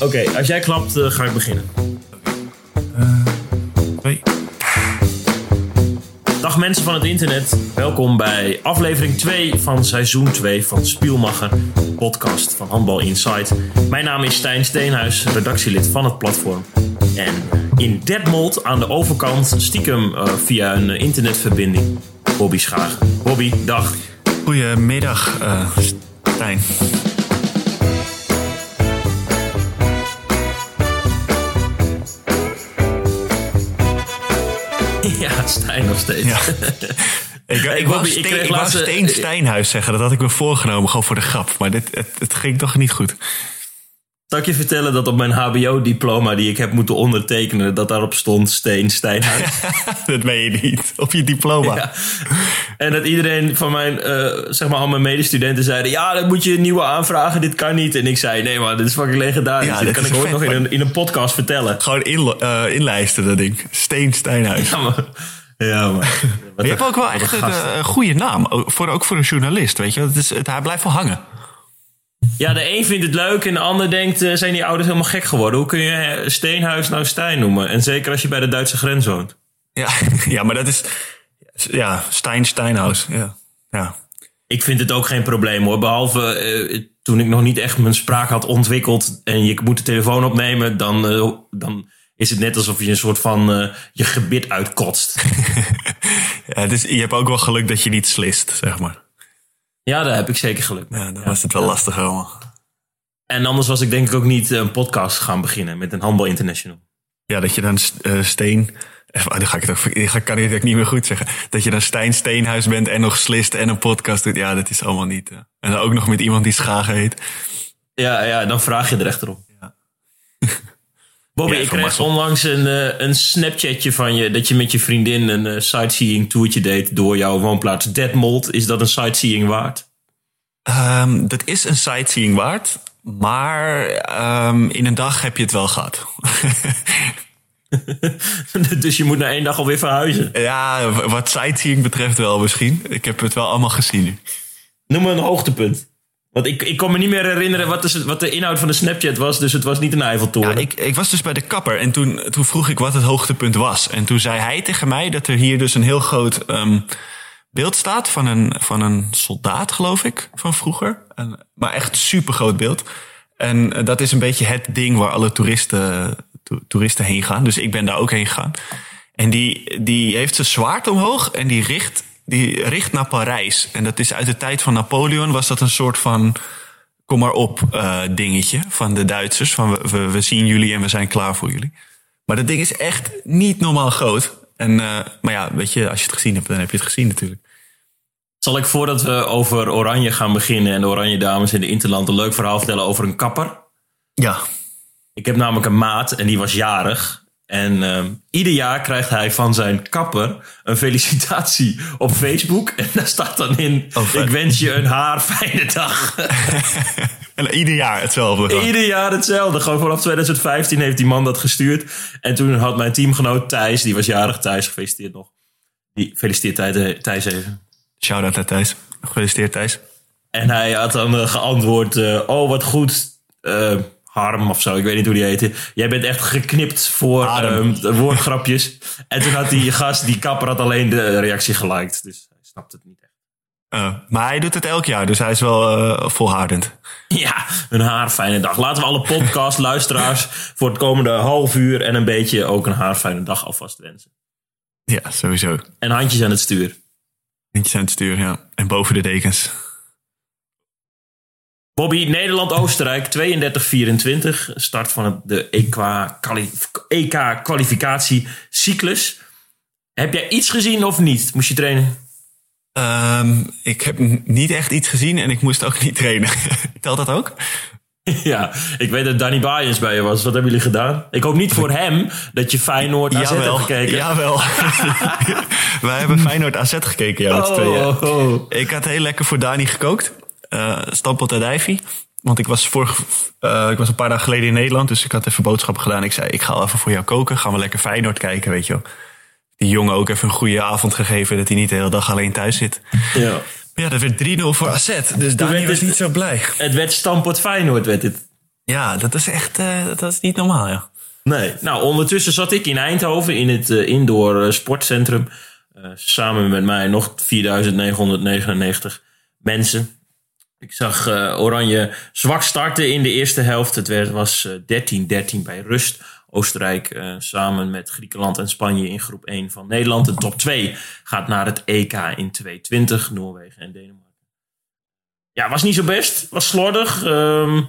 Oké, als jij klapt, eh, ga ik beginnen. Twee. Dag mensen van het internet, welkom bij aflevering 2 van seizoen 2 van Spielmacher, podcast van Handbal Insight. Mijn naam is Stijn Steenhuis, redactielid van het platform. En in Detmold aan de overkant, stiekem eh, via een internetverbinding, Bobby Schagen. Bobby, dag. Goedemiddag, eh Stijn. Stijn nog steeds. Ja. Ik, ik, wou ik Steen, ik eh, Steen Stijnhuis zeggen. Dat had ik me voorgenomen, gewoon voor de grap. Maar dit, het, het ging toch niet goed. Zal ik je vertellen dat op mijn HBO-diploma die ik heb moeten ondertekenen, dat daarop stond Steen Stijnhuis? dat meen je niet. Op je diploma. Ja. En dat iedereen van mijn, eh, zeg maar, al mijn medestudenten zeiden: Ja, dan moet je een nieuwe aanvragen, dit kan niet. En ik zei: Nee, maar dit is fucking legendarisch. Ja, dit dit kan ik ooit nog in een, in een podcast vertellen. Gewoon in, eh, inlijsten, dat ding. Steen Stijnhuis. Ja, maar. Ja, maar. Maar je hebt ook wel echt een eh, goede naam. Ook voor, ook voor een journalist, weet je. Het is, het, hij blijft wel hangen. Ja, de een vindt het leuk en de ander denkt: eh, Zijn die ouders helemaal gek geworden? Hoe kun je eh, Steenhuis nou Stijn noemen? En zeker als je bij de Duitse grens woont. Ja, ja maar dat is... Ja, Stijn Stijnhuis. Ja. ja. Ik vind het ook geen probleem hoor. Behalve eh, toen ik nog niet echt mijn spraak had ontwikkeld en je moet de telefoon opnemen, dan, dan is het net alsof je een soort van eh, je gebit uitkotst. ja dus je hebt ook wel geluk dat je niet slist, zeg maar. ja, daar heb ik zeker geluk mee. Ja, dan was het wel lastig allemaal. En anders was ik denk ik ook niet een podcast gaan beginnen met een Handbal International. Ja, dat je dan eh, Steen... Even, nu ga ik het ook, kan ik het ook niet meer goed zeggen. Dat je dan Stijn Steenhuis bent en nog slist en een podcast doet. Ja, dat is allemaal niet. eh. En dan ook nog met iemand die Schagen heet. Ja, ja, dan vraag je er echt om. Ja. Bobby, Ja, ik kreeg onlangs een, eh, een Snapchatje van je dat je met je vriendin een eh, sightseeing toertje deed door jouw woonplaats Detmold. Is dat een sightseeing waard? Ehm, dat is een sightseeing waard. Maar ehm, in een dag heb je het wel gehad. dus je moet na één dag alweer verhuizen. ja, wat sightseeing betreft wel misschien. Ik heb het wel allemaal gezien nu. Noem me een hoogtepunt. Want ik, ik kon me niet meer herinneren wat de, wat de inhoud van de Snapchat was. Dus het was niet een Eiffeltoren. Ja, ik, ik was dus bij de kapper en toen, toen vroeg ik wat het hoogtepunt was. En toen zei hij tegen mij dat er hier dus een heel groot ehm, beeld staat van een, van een soldaat, geloof ik, van vroeger. En, maar echt super groot beeld. En eh, dat is een beetje het ding waar alle toeristen, to- toeristen heen gaan. Dus ik ben daar ook heen gegaan. En die, die heeft zijn zwaard omhoog en die richt, die richt naar Parijs. En dat is uit de tijd van Napoleon was dat een soort van kom maar op eh, dingetje van de Duitsers. Van we, we, we zien jullie en we zijn klaar voor jullie. Maar dat ding is echt niet normaal groot. En, eh, maar ja, weet je, als je het gezien hebt, dan heb je het gezien natuurlijk. Zal ik voordat we over Oranje gaan beginnen en de Oranje Dames in de Interland een leuk verhaal vertellen over een kapper? Ja, Ik heb namelijk een maat en die was jarig. En ehm, ieder jaar krijgt hij van zijn kapper een felicitatie op Facebook. En daar staat dan in: Oh. Ik wens je een haarfijne dag. en ieder jaar hetzelfde. gewoon. Ieder jaar hetzelfde. Gewoon vanaf 2015 heeft die man dat gestuurd. En toen had mijn teamgenoot Thijs, die was jarig, Thijs, gefeliciteerd nog. Die feliciteert Thijs- even. Shout-out naar Thijs. Gefeliciteerd Thijs. En hij had dan eh, geantwoord: eh, Oh, wat goed. eh, Harm of zo, ik weet niet hoe die heette. Jij bent echt geknipt voor ehm, woordgrapjes. en toen had die gast, die kapper, had alleen de reactie geliked. Dus hij snapt het niet echt. Eh, maar hij doet het elk jaar, dus hij is wel eh, volhardend. Ja, een haarfijne dag. Laten we alle podcast-luisteraars voor het komende half uur en een beetje ook een haarfijne dag alvast wensen. Ja, sowieso. En handjes aan het stuur. Eentjes aan het sturen, ja. En boven de dekens. Bobby, Nederland-Oostenrijk 32-24. Start van het, de EK-kwalificatiecyclus. Heb jij iets gezien of niet? Moest je trainen? Ehm, ik heb niet echt iets gezien en ik moest ook niet trainen. Telt dat ook? ja, ik weet dat Danny Baaiens bij je was. Wat hebben jullie gedaan? Ik hoop niet voor hem dat je Feyenoord AZ hebt gekeken. Jawel. Wij hebben Feyenoord AZ gekeken, ja, met z'n tweeën. Oh, oh, oh. Ik had heel lekker voor Dani gekookt. Uh, Stampot uit Dijfie. Want ik was, vorig, uh, ik was een paar dagen geleden in Nederland. Dus ik had even boodschappen gedaan. Ik zei, ik ga even voor jou koken. Gaan we lekker Feyenoord kijken, weet je wel. Die jongen ook even een goede avond gegeven. Dat hij niet de hele dag alleen thuis zit. Ja. Maar ja, dat werd 3-0 voor AZ. Dus Dani was het- niet zo blij. Het werd Stampot Feyenoord, werd het. Ja, dat is echt uh, dat is niet normaal, ja. Nee, nou ondertussen zat ik in Eindhoven in het uh, indoor sportcentrum. samen met mij nog 4999 mensen. Ik zag Oranje zwak starten in de eerste helft. Het werd, was 13-13 bij rust. Oostenrijk uh, samen met Griekenland en Spanje in groep 1 van Nederland. De top 2 gaat naar het EK in 2020, Noorwegen en Denemarken. Ja, was niet zo best. Was slordig. Um,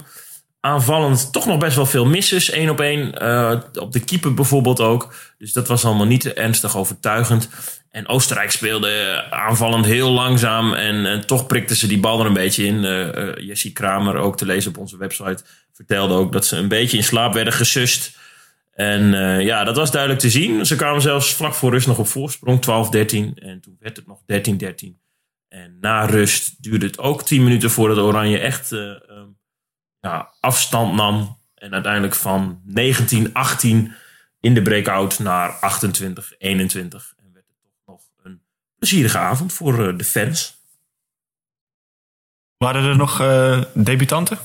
aanvallend toch nog best wel veel misses. één op één. Uh, op de keeper bijvoorbeeld ook. Dus dat was allemaal niet ernstig overtuigend. En Oostenrijk speelde aanvallend heel langzaam. En, en toch prikten ze die bal er een beetje in. Uh, Jessie Kramer, ook te lezen op onze website, vertelde ook dat ze een beetje in slaap werden gesust. En ja, dat was duidelijk te zien. Ze kwamen zelfs vlak voor rust nog op voorsprong, 12-13. En toen werd het nog 13-13. En na rust duurde het ook 10 minuten voordat Oranje echt uh, ja, afstand nam. En uiteindelijk van 19-18 in de breakout naar 28-21. En werd het toch nog een plezierige avond voor de fans. Waren er nog debutanten?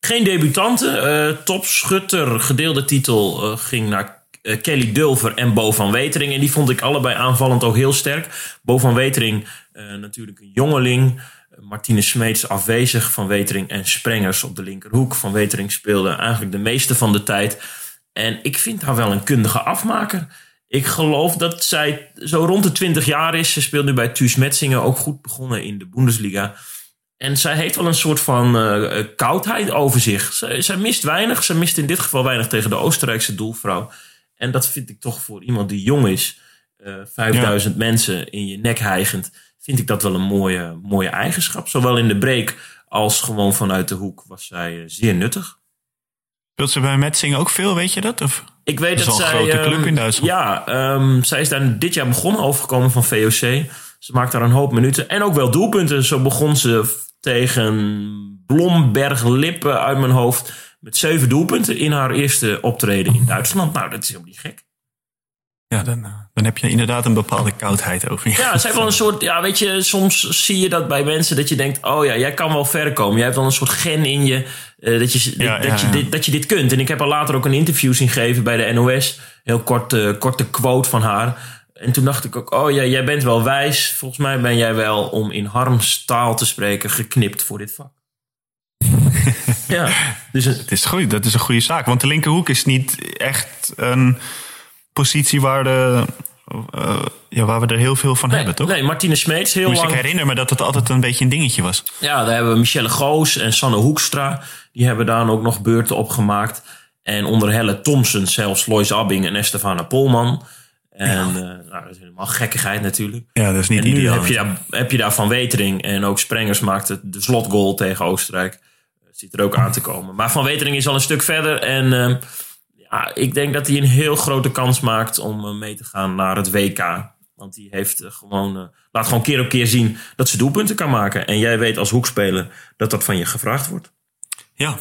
Geen debutanten. Uh, topschutter, gedeelde titel, uh, ging naar Kelly Dulver en Bo van Wetering. En die vond ik allebei aanvallend ook heel sterk. Bo van Wetering, natuurlijk een jongeling. Martine Smeets afwezig. Van Wetering en Sprengers op de linkerhoek. Van Wetering speelde eigenlijk de meeste van de tijd. En ik vind haar wel een kundige afmaker. Ik geloof dat zij zo rond de 20 jaar is. Ze speelt nu bij Thuis Metzingen, ook goed begonnen in de Bundesliga. En zij heeft wel een soort van uh, koudheid over zich. Zij, zij, mist weinig. Zij mist in dit geval weinig tegen de Oostenrijkse doelvrouw. En dat vind ik toch voor iemand die jong is, uh, eh, 5000 mensen in je nek hijgend, vind ik dat wel een mooie, mooie eigenschap. Zowel in de break als gewoon vanuit de hoek was zij zeer nuttig. Speelt ze bij Metzing ook veel, weet je dat? Of? Ik weet dat, zij. een grote club in Duitsland. Ja, um, zij is daar dit jaar begonnen, overgekomen van VOC. Ze maakt daar een hoop minuten en ook wel doelpunten. Zo begon ze tegen Blomberg Lippen uit mijn hoofd. Met zeven doelpunten in haar eerste optreden in Duitsland. Nou, dat is helemaal niet gek. Ja, dan, eh, dan heb je inderdaad een bepaalde koudheid over je. Ja, het is wel een soort. Ja, weet je, soms zie je dat bij mensen dat je denkt: oh ja, jij kan wel ver komen. Jij hebt dan een soort gen in je. Uh, dat, je, ja, dat, ja, je dit, dat je dit kunt. En ik heb al later ook een interview zien geven bij de NOS. Heel kort, uh, korte quote van haar. En toen dacht ik ook, oh ja, jij bent wel wijs. Volgens mij ben jij wel, om in Harms taal te spreken, geknipt voor dit vak. ja, dus het is goed, dat is een goede zaak. Want de linkerhoek is niet echt een positie waar, de, uh, ja, waar we er heel veel van nee, hebben, toch? Nee, Martine Smeets heel dus lang... ik herinner me dat het altijd een beetje een dingetje was. Ja, daar hebben we Michelle Goos en Sanne Hoekstra. Die hebben daar ook nog beurten op gemaakt. En onder Helle Thompson zelfs Lois Abbing en Estefana Polman... En ja. uh, nou, dat is helemaal gekkigheid natuurlijk. Ja, dat is niet en nu ideaal. heb je, daar, heb je daar Van Wetering en ook Sprengers maakte de slotgoal tegen Oostenrijk. Dat zit er ook aan te komen. Maar Van Wetering is al een stuk verder. En uh, ja, ik denk dat hij een heel grote kans maakt om uh, mee te gaan naar het WK. Want die heeft gewoon, laat gewoon keer op keer zien dat ze doelpunten kan maken. En jij weet als hoekspeler dat dat van je gevraagd wordt. Ja,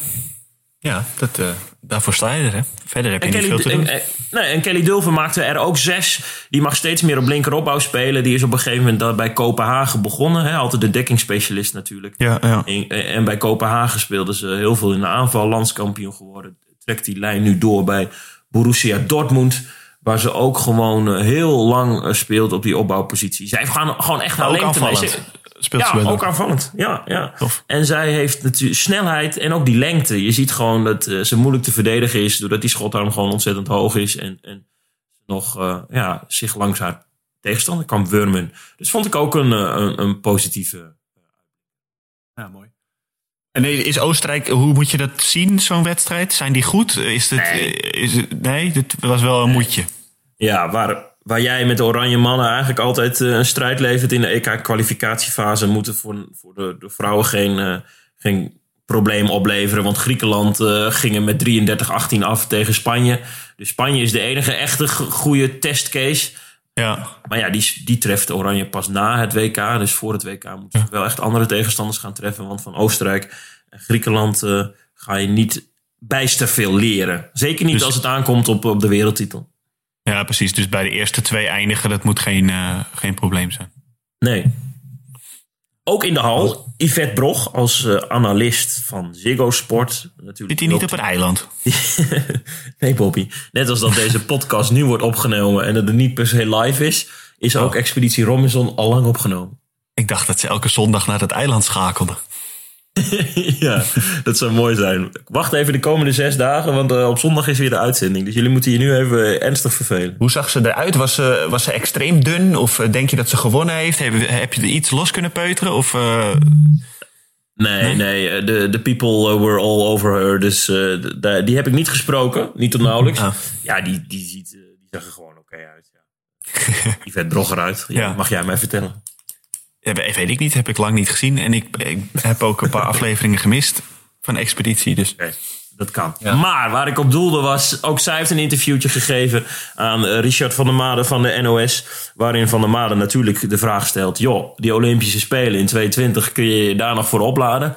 ja, dat, uh, daarvoor sta je er. Hè? Verder heb je en niet Kelly, veel te doen. En, nee, en Kelly Dulver maakte er ook zes. Die mag steeds meer op linkeropbouw spelen. Die is op een gegeven moment bij Kopenhagen begonnen. Hè? Altijd de dekkingsspecialist natuurlijk. Ja, ja. En, en, bij Kopenhagen speelden ze heel veel in de aanval. Landskampioen geworden. Trekt die lijn nu door bij Borussia Dortmund. Waar ze ook gewoon heel lang speelt op die opbouwpositie. Zij heeft gewoon, echt maar alleen te mee speelt ja, ook aanvallend. Ja, ja. Tof. En zij heeft natuurlijk snelheid en ook die lengte. Je ziet gewoon dat uh, ze moeilijk te verdedigen is, doordat die schotarm gewoon ontzettend hoog is en, en nog uh, ja, zich langs haar tegenstander kan wurmen. Dus vond ik ook een, een, een positieve. Ja, mooi. En is Oostenrijk, hoe moet je dat zien, zo'n wedstrijd? Zijn die goed? Is het, nee. Is het, nee, dit was wel een moedje. Ja, waar, waar jij met de Oranje Mannen eigenlijk altijd uh, een strijd levert in de EK-kwalificatiefase, moeten voor, voor de, de vrouwen geen, uh, geen probleem opleveren. Want Griekenland uh, ging er met 33-18 af tegen Spanje. Dus Spanje is de enige echte goede testcase. Ja. Maar ja, die, die treft Oranje pas na het WK. Dus voor het WK moeten ze wel echt andere tegenstanders gaan treffen. Want van Oostenrijk en Griekenland ga je niet bijster veel leren. Zeker niet dus, als het aankomt op, op de wereldtitel. Ja, precies. Dus bij de eerste twee eindigen, dat moet geen, uh, geen probleem zijn. Nee. Ook in de hal, Yvette Brog als uh, analist van Ziggo Sport. Natuurlijk Zit hij niet op een eiland? nee, Bobby. Net als dat deze podcast nu wordt opgenomen en dat het niet per se live is, is ook oh. Expeditie Robinson al lang opgenomen. Ik dacht dat ze elke zondag naar het eiland schakelden. ja, dat zou mooi zijn. Wacht even de komende zes dagen, want uh, op zondag is weer de uitzending. Dus jullie moeten je nu even ernstig vervelen. Hoe zag ze eruit? Was ze, was ze extreem dun? Of eh, denk je dat ze gewonnen heeft? Heb, heb je er iets los kunnen peuteren? Of, uh... Nee, nee, de, de people were all over her. Dus uh, die heb ik niet gesproken, niet tot nauwelijks. Ah. Ja, die, die, ziet, die zag er gewoon oké uit. Ja. die vet brogger uit. Ja, Mag jij mij vertellen? Weet ik niet, heb ik lang niet gezien. En ik, ik heb ook een paar afleveringen gemist van Expeditie. Dus. dat kan. Maar waar ik op doelde was, ook zij heeft een interviewtje gegeven aan eh, Richard van der Made van de NOS. Waarin Van der Made natuurlijk de vraag stelt: joh, die Olympische Spelen in 2022, kun je je daar nog voor opladen?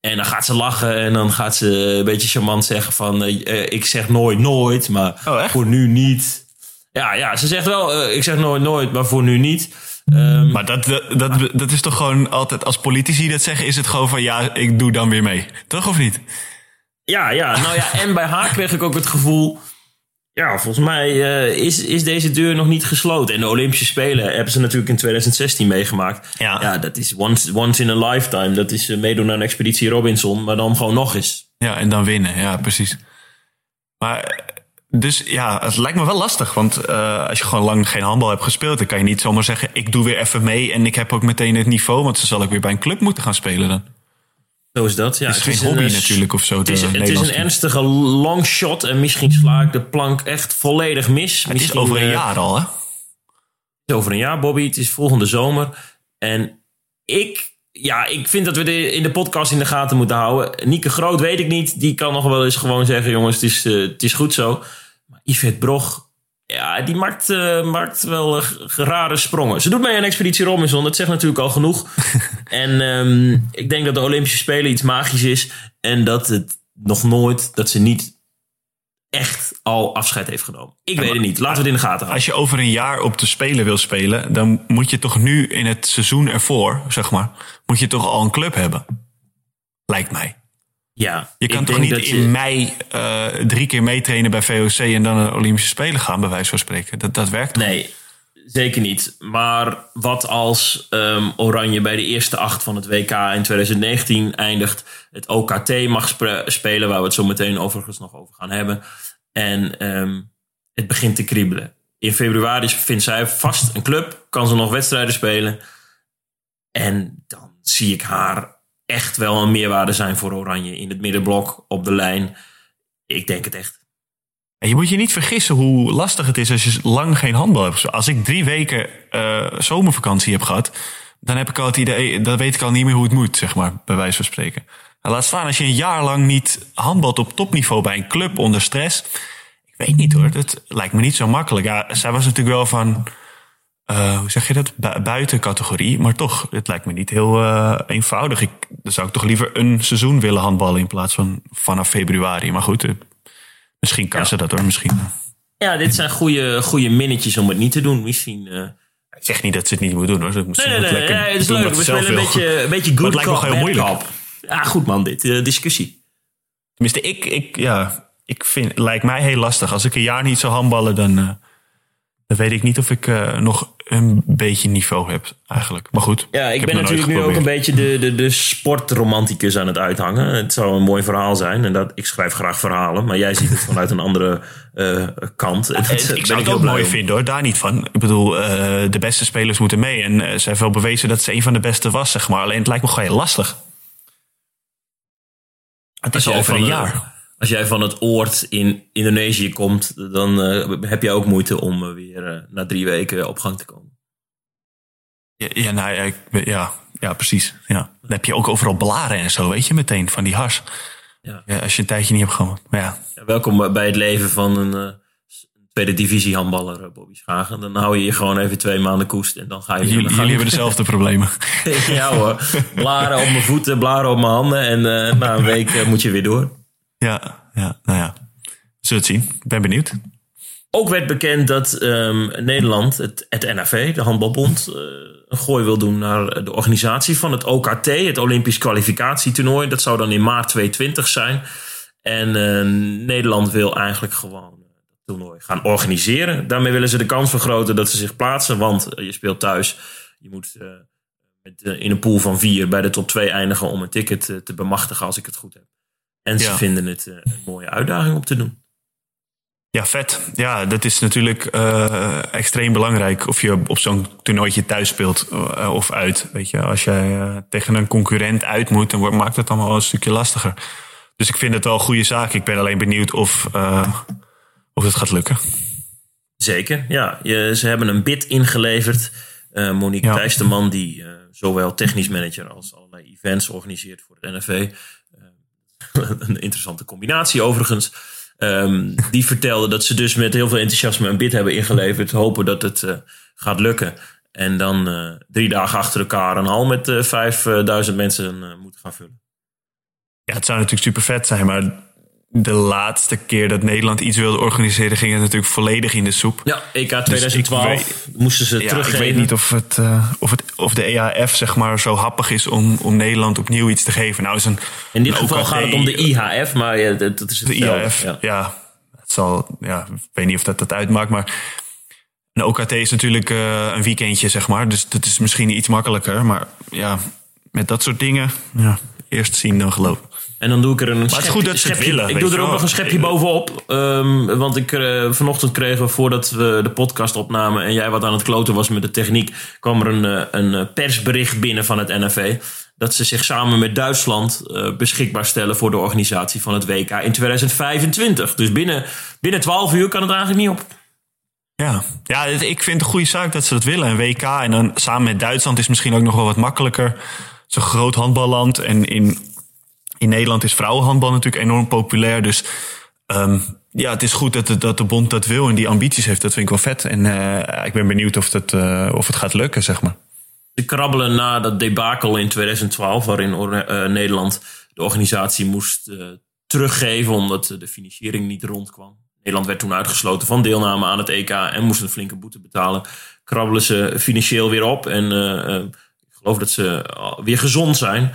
En dan gaat ze lachen en dan gaat ze een beetje charmant zeggen van... Uh, ik zeg nooit nooit, maar oh, voor nu niet. Ja, ja, ze zegt wel, uh, ik zeg nooit nooit, maar voor nu niet. Um, maar dat, dat, dat, is toch gewoon altijd, als politici dat zeggen, is het gewoon van ja, ik doe dan weer mee. Toch of niet? Ja, ja. Nou ja, en bij haar kreeg ik ook het gevoel. Ja, volgens mij uh, is, is deze deur nog niet gesloten. En de Olympische Spelen hebben ze natuurlijk in 2016 meegemaakt. Ja, ja dat is once, once in a lifetime. Dat is uh, meedoen aan een expeditie Robinson, maar dan gewoon nog eens. Ja, en dan winnen. Ja, precies. Maar dus ja, het lijkt me wel lastig. Want uh, als je gewoon lang geen handbal hebt gespeeld, dan kan je niet zomaar zeggen: ik doe weer even mee en ik heb ook meteen het niveau. Want dan zal ik weer bij een club moeten gaan spelen dan. Zo is dat, ja. Het is geen hobby natuurlijk of zo. Het is, het is een ernstige long shot en misschien sla ik de plank echt volledig mis. Het is over een uh, jaar al, hè? Het is over een jaar, Bobby. Het is volgende zomer. En ik ja, ik vind dat we de, in de podcast in de gaten moeten houden. Nieke Groot weet ik niet. Die kan nog wel eens gewoon zeggen: jongens, het is, uh, het is goed zo. Yvette Brog, ja, die maakt, uh, maakt wel uh, rare sprongen. Ze doet mee aan Expeditie Robinson, dat zegt natuurlijk al genoeg. en um, ik denk dat de Olympische Spelen iets magisch is. En dat het nog nooit, dat ze niet echt al afscheid heeft genomen. Ik weet het niet. Laten we het in de gaten houden. Als je over een jaar op de Spelen wil spelen, dan moet je toch nu in het seizoen ervoor, zeg maar, moet je toch al een club hebben. Lijkt mij. Ja, je kan toch niet in mei uh, drie keer meetrainen bij VOC en dan naar de Olympische Spelen gaan, bij wijze van spreken. Dat, dat werkt toch Nee, zeker niet. Maar wat als um, Oranje bij de eerste acht van het WK in 2019 eindigt, het OKT mag spelen, waar we het zo meteen overigens nog over gaan hebben. En um, het begint te kriebelen. In februari vindt zij vast een club, kan ze nog wedstrijden spelen. En dan zie ik haar echt wel een meerwaarde zijn voor Oranje. In het middenblok, op de lijn. Ik denk het echt. En je moet je niet vergissen hoe lastig het is als je lang geen handbal hebt. Als ik drie weken uh, zomervakantie heb gehad, dan heb ik al het idee, dan weet ik al niet meer hoe het moet, zeg maar, bij wijze van spreken. En laat staan als je een jaar lang niet handbalt op topniveau bij een club onder stress. Ik weet niet hoor, dat lijkt me niet zo makkelijk. Ja, zij was natuurlijk wel van uh, hoe zeg je dat? Bu buiten categorie. Maar toch, het lijkt me niet heel uh, eenvoudig. Ik, dan zou ik toch liever een seizoen willen handballen in plaats van vanaf februari. Maar goed, uh, misschien kan ja. ze dat hoor. Misschien. Ja, dit zijn goede, goede minnetjes om het niet te doen. Misschien. Ik zeg niet dat ze het niet moet doen hoor. Ze nee, nee, nee, lekker nee, het is leuk. We spelen een beetje, een beetje good cop, bad moeilijk. cop. Ja, goed man, dit. discussie. Tenminste, ik, ik, ja, ik vind, het lijkt mij heel lastig. Als ik een jaar niet zou handballen, dan dan weet ik niet of ik uh, nog een beetje niveau heb eigenlijk. Maar goed. Ja, ik, ik ben natuurlijk nu ook een beetje de, de, de sportromanticus aan het uithangen. Het zou een mooi verhaal zijn. En dat, ik schrijf graag verhalen. Maar jij ziet het vanuit een andere uh, kant. Dat, ik zou het ook mooi vinden hoor. Daar niet van. Ik bedoel, uh, de beste spelers moeten mee. En ze heeft wel bewezen dat ze een van de beste was, zeg maar. Alleen het lijkt me gewoon heel lastig. Het is al over een jaar als jij van het oord in Indonesië komt, dan uh, heb je ook moeite om uh, weer uh, na drie weken op gang te komen. Ja, ja, nou, ja, ja, ja, precies. Ja. Dan heb je ook overal blaren en zo, weet je, meteen van die hars. Ja. ja als je een tijdje niet hebt gehad. Ja welkom bij het leven van een tweede divisie handballer, Bobby Schagen. Dan hou je je gewoon even twee maanden koest en dan ga je... Jullie, jullie hebben dezelfde problemen. ja hoor, blaren op mijn voeten, blaren op mijn handen en na een week moet je weer door. Ja, ja, nou ja. Zullen het zien. Ik ben benieuwd. ook werd bekend dat ehm, Nederland, het, het NAV, de handbalbond, uh, een gooi wil doen naar de organisatie van het OKT, het Olympisch kwalificatietoernooi. Dat zou dan in maart 2020 zijn. En uh, Nederland wil eigenlijk gewoon het toernooi gaan organiseren. Daarmee willen ze de kans vergroten dat ze zich plaatsen, want je speelt thuis. Je moet in een pool van vier bij de top 2 eindigen om een ticket te bemachtigen, als ik het goed heb. En ze vinden het een mooie uitdaging om te doen. Ja, vet. Ja, dat is natuurlijk uh, extreem belangrijk of je op zo'n toernooitje thuis speelt uh, of uit. Weet je, als jij uh, tegen een concurrent uit moet, dan wordt, maakt het allemaal wel een stukje lastiger. Dus ik vind het wel een goede zaak. Ik ben alleen benieuwd of, of het gaat lukken. Zeker, ja. Je, ze hebben een bid ingeleverd. Monique ja. Thijsterman, die zowel technisch manager als allerlei events organiseert voor het NFV. een interessante combinatie overigens. Um, die vertelde dat ze dus met heel veel enthousiasme een bid hebben ingeleverd. Hopen dat het uh, gaat lukken. En dan uh, drie dagen achter elkaar een hal met uh, 5000 mensen moeten gaan vullen. Ja, het zou natuurlijk super vet zijn, maar de laatste keer dat Nederland iets wilde organiseren, ging het natuurlijk volledig in de soep. Ja, EK 2012 dus weet, moesten ze ja, teruggeven. Ik weet niet of, het, uh, of, het, of de EAF zeg maar, zo happig is om, om Nederland opnieuw iets te geven. Nou, is een, in dit geval gaat het om de IHF, maar ja, dat, dat is het De IHF, ja. ja. het zal, ja. Ik weet niet of dat dat uitmaakt, maar een OKT is natuurlijk uh, een weekendje, zeg maar. Dus dat is misschien iets makkelijker. Maar ja, met dat soort dingen, ja, eerst zien dan geloven. En dan doe ik er een schepje, goed dat schepje willen, Ik doe er ook nog een schepje bovenop. Um, want ik, uh, vanochtend kregen we, voordat we de podcast opnamen... en jij wat aan het kloten was met de techniek... kwam er een, uh, een persbericht binnen van het NFV... dat ze zich samen met Duitsland uh, beschikbaar stellen... voor de organisatie van het WK in 2025. Dus binnen, binnen 12 uur kan het eigenlijk niet op. Ja. ja, ik vind het een goede zaak dat ze dat willen. Een WK en dan samen met Duitsland is misschien ook nog wel wat makkelijker. Het is een groot handballand en in in Nederland is vrouwenhandbal natuurlijk enorm populair. Dus um, ja, het is goed dat de, bond dat wil en die ambities heeft. Dat vind ik wel vet. En uh, ik ben benieuwd of het, uh, of het gaat lukken, zeg maar. Ze krabbelen na dat debakel in 2012, waarin uh, Nederland de organisatie moest teruggeven omdat de financiering niet rondkwam. Nederland werd toen uitgesloten van deelname aan het EK en moest een flinke boete betalen. Krabbelen ze financieel weer op en geloof dat ze weer gezond zijn.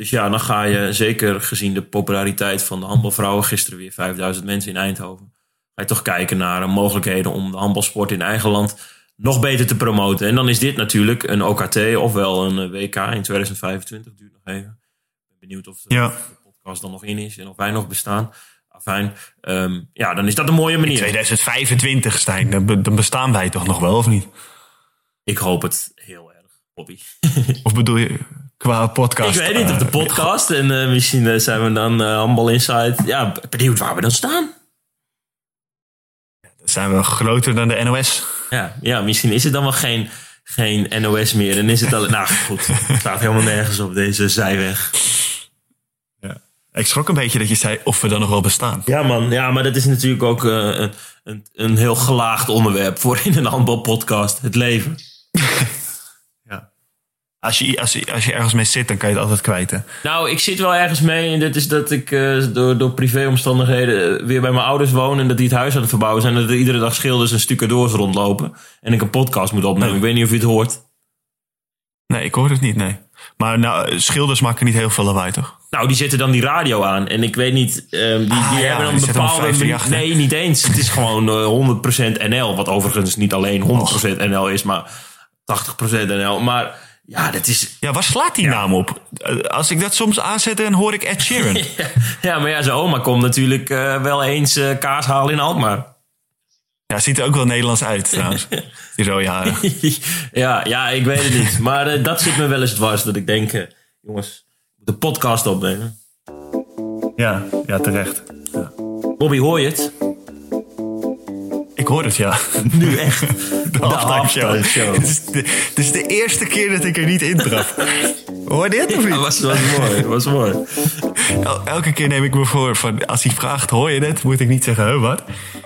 Dus ja, dan ga je zeker gezien de populariteit van de handbalvrouwen, gisteren weer 5000 mensen in Eindhoven, ga je toch kijken naar mogelijkheden om de handbalsport in eigen land nog beter te promoten. En dan is dit natuurlijk een OKT ofwel een WK in 2025. Duurt nog even. Ik ben benieuwd of de, ja. podcast dan nog in is en of wij nog bestaan. Afijn, um, ja, dan is dat een mooie manier. In 2025, Stijn, dan bestaan wij toch nog wel, of niet? Ik hoop het heel of bedoel je qua podcast? Ik weet niet, of de podcast. En uh, misschien uh, zijn we dan uh, Handbal Inside. Ja, benieuwd waar we dan staan. Dan zijn we groter dan de NOS. Ja, ja misschien is het dan wel geen, geen NOS meer. En is het al... nou goed, het staat helemaal nergens op deze zijweg. Ja. Ik schrok een beetje dat je zei of we dan nog wel bestaan. Ja man, ja, maar dat is natuurlijk ook een, een, een heel gelaagd onderwerp voor in een handbalpodcast. Het leven. Als je, als, je, als je ergens mee zit, dan kan je het altijd kwijt. Hè? Nou, ik zit wel ergens mee. En dat is dat ik uh, door, door privéomstandigheden eh, weer bij mijn ouders woon. En dat die het huis aan het verbouwen zijn. En dat er iedere dag schilders en stucadoors rondlopen. En ik een podcast moet opnemen. Ik weet niet of je het hoort. Nee, ik hoor het niet, nee. Maar nou, schilders maken niet heel veel lawaai, toch? Nou, die zetten dan die radio aan. En ik weet niet, um, die, ah, die ja, hebben dan een bepaalde... Nee, niet eens. Het is gewoon uh, 100% NL. Wat overigens niet alleen 100% NL is, maar 80% NL. Maar ja, dat is... Ja, waar slaat die naam op? Als ik dat soms aanzet, dan hoor ik Ed Sheeran. ja, maar ja, zijn oma komt natuurlijk uh, wel eens uh, kaas halen in Alkmaar. Ja, ziet er ook wel Nederlands uit trouwens. die rode haren. ja, ja, ik weet het niet. Maar uh, dat zit me wel eens dwars. Dat ik denk, jongens, de podcast opnemen. Ja, ja terecht. Ja. Bobby, hoor je het? Hoor het, ja. Nu echt. De, de halftime show. Het, is de, het is de eerste keer dat ik er niet in trap. Hoor je dit of niet? Ja, was, was mooi, was mooi. El, elke keer neem ik me voor van als hij vraagt, hoor je dit? Moet ik niet zeggen, huh, wat?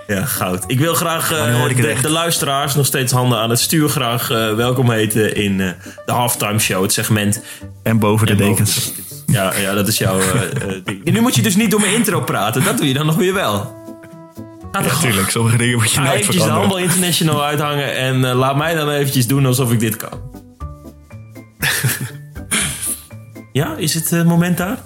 Ja, goud. Ik wil graag uh, de, de, luisteraars nog steeds handen aan het stuur graag uh, welkom heten in uh, de halftime show, het segment. En boven de en dekens. Boven de dekens. Ja, ja, dat is jouw ding. En nu moet je dus niet door mijn intro praten, dat doe je dan nog weer wel. Natuurlijk, sommige dingen moet je Ga nooit eventjes de. Handbal International uithangen en eh, laat mij dan eventjes doen alsof ik dit kan. ja, is het eh, moment daar?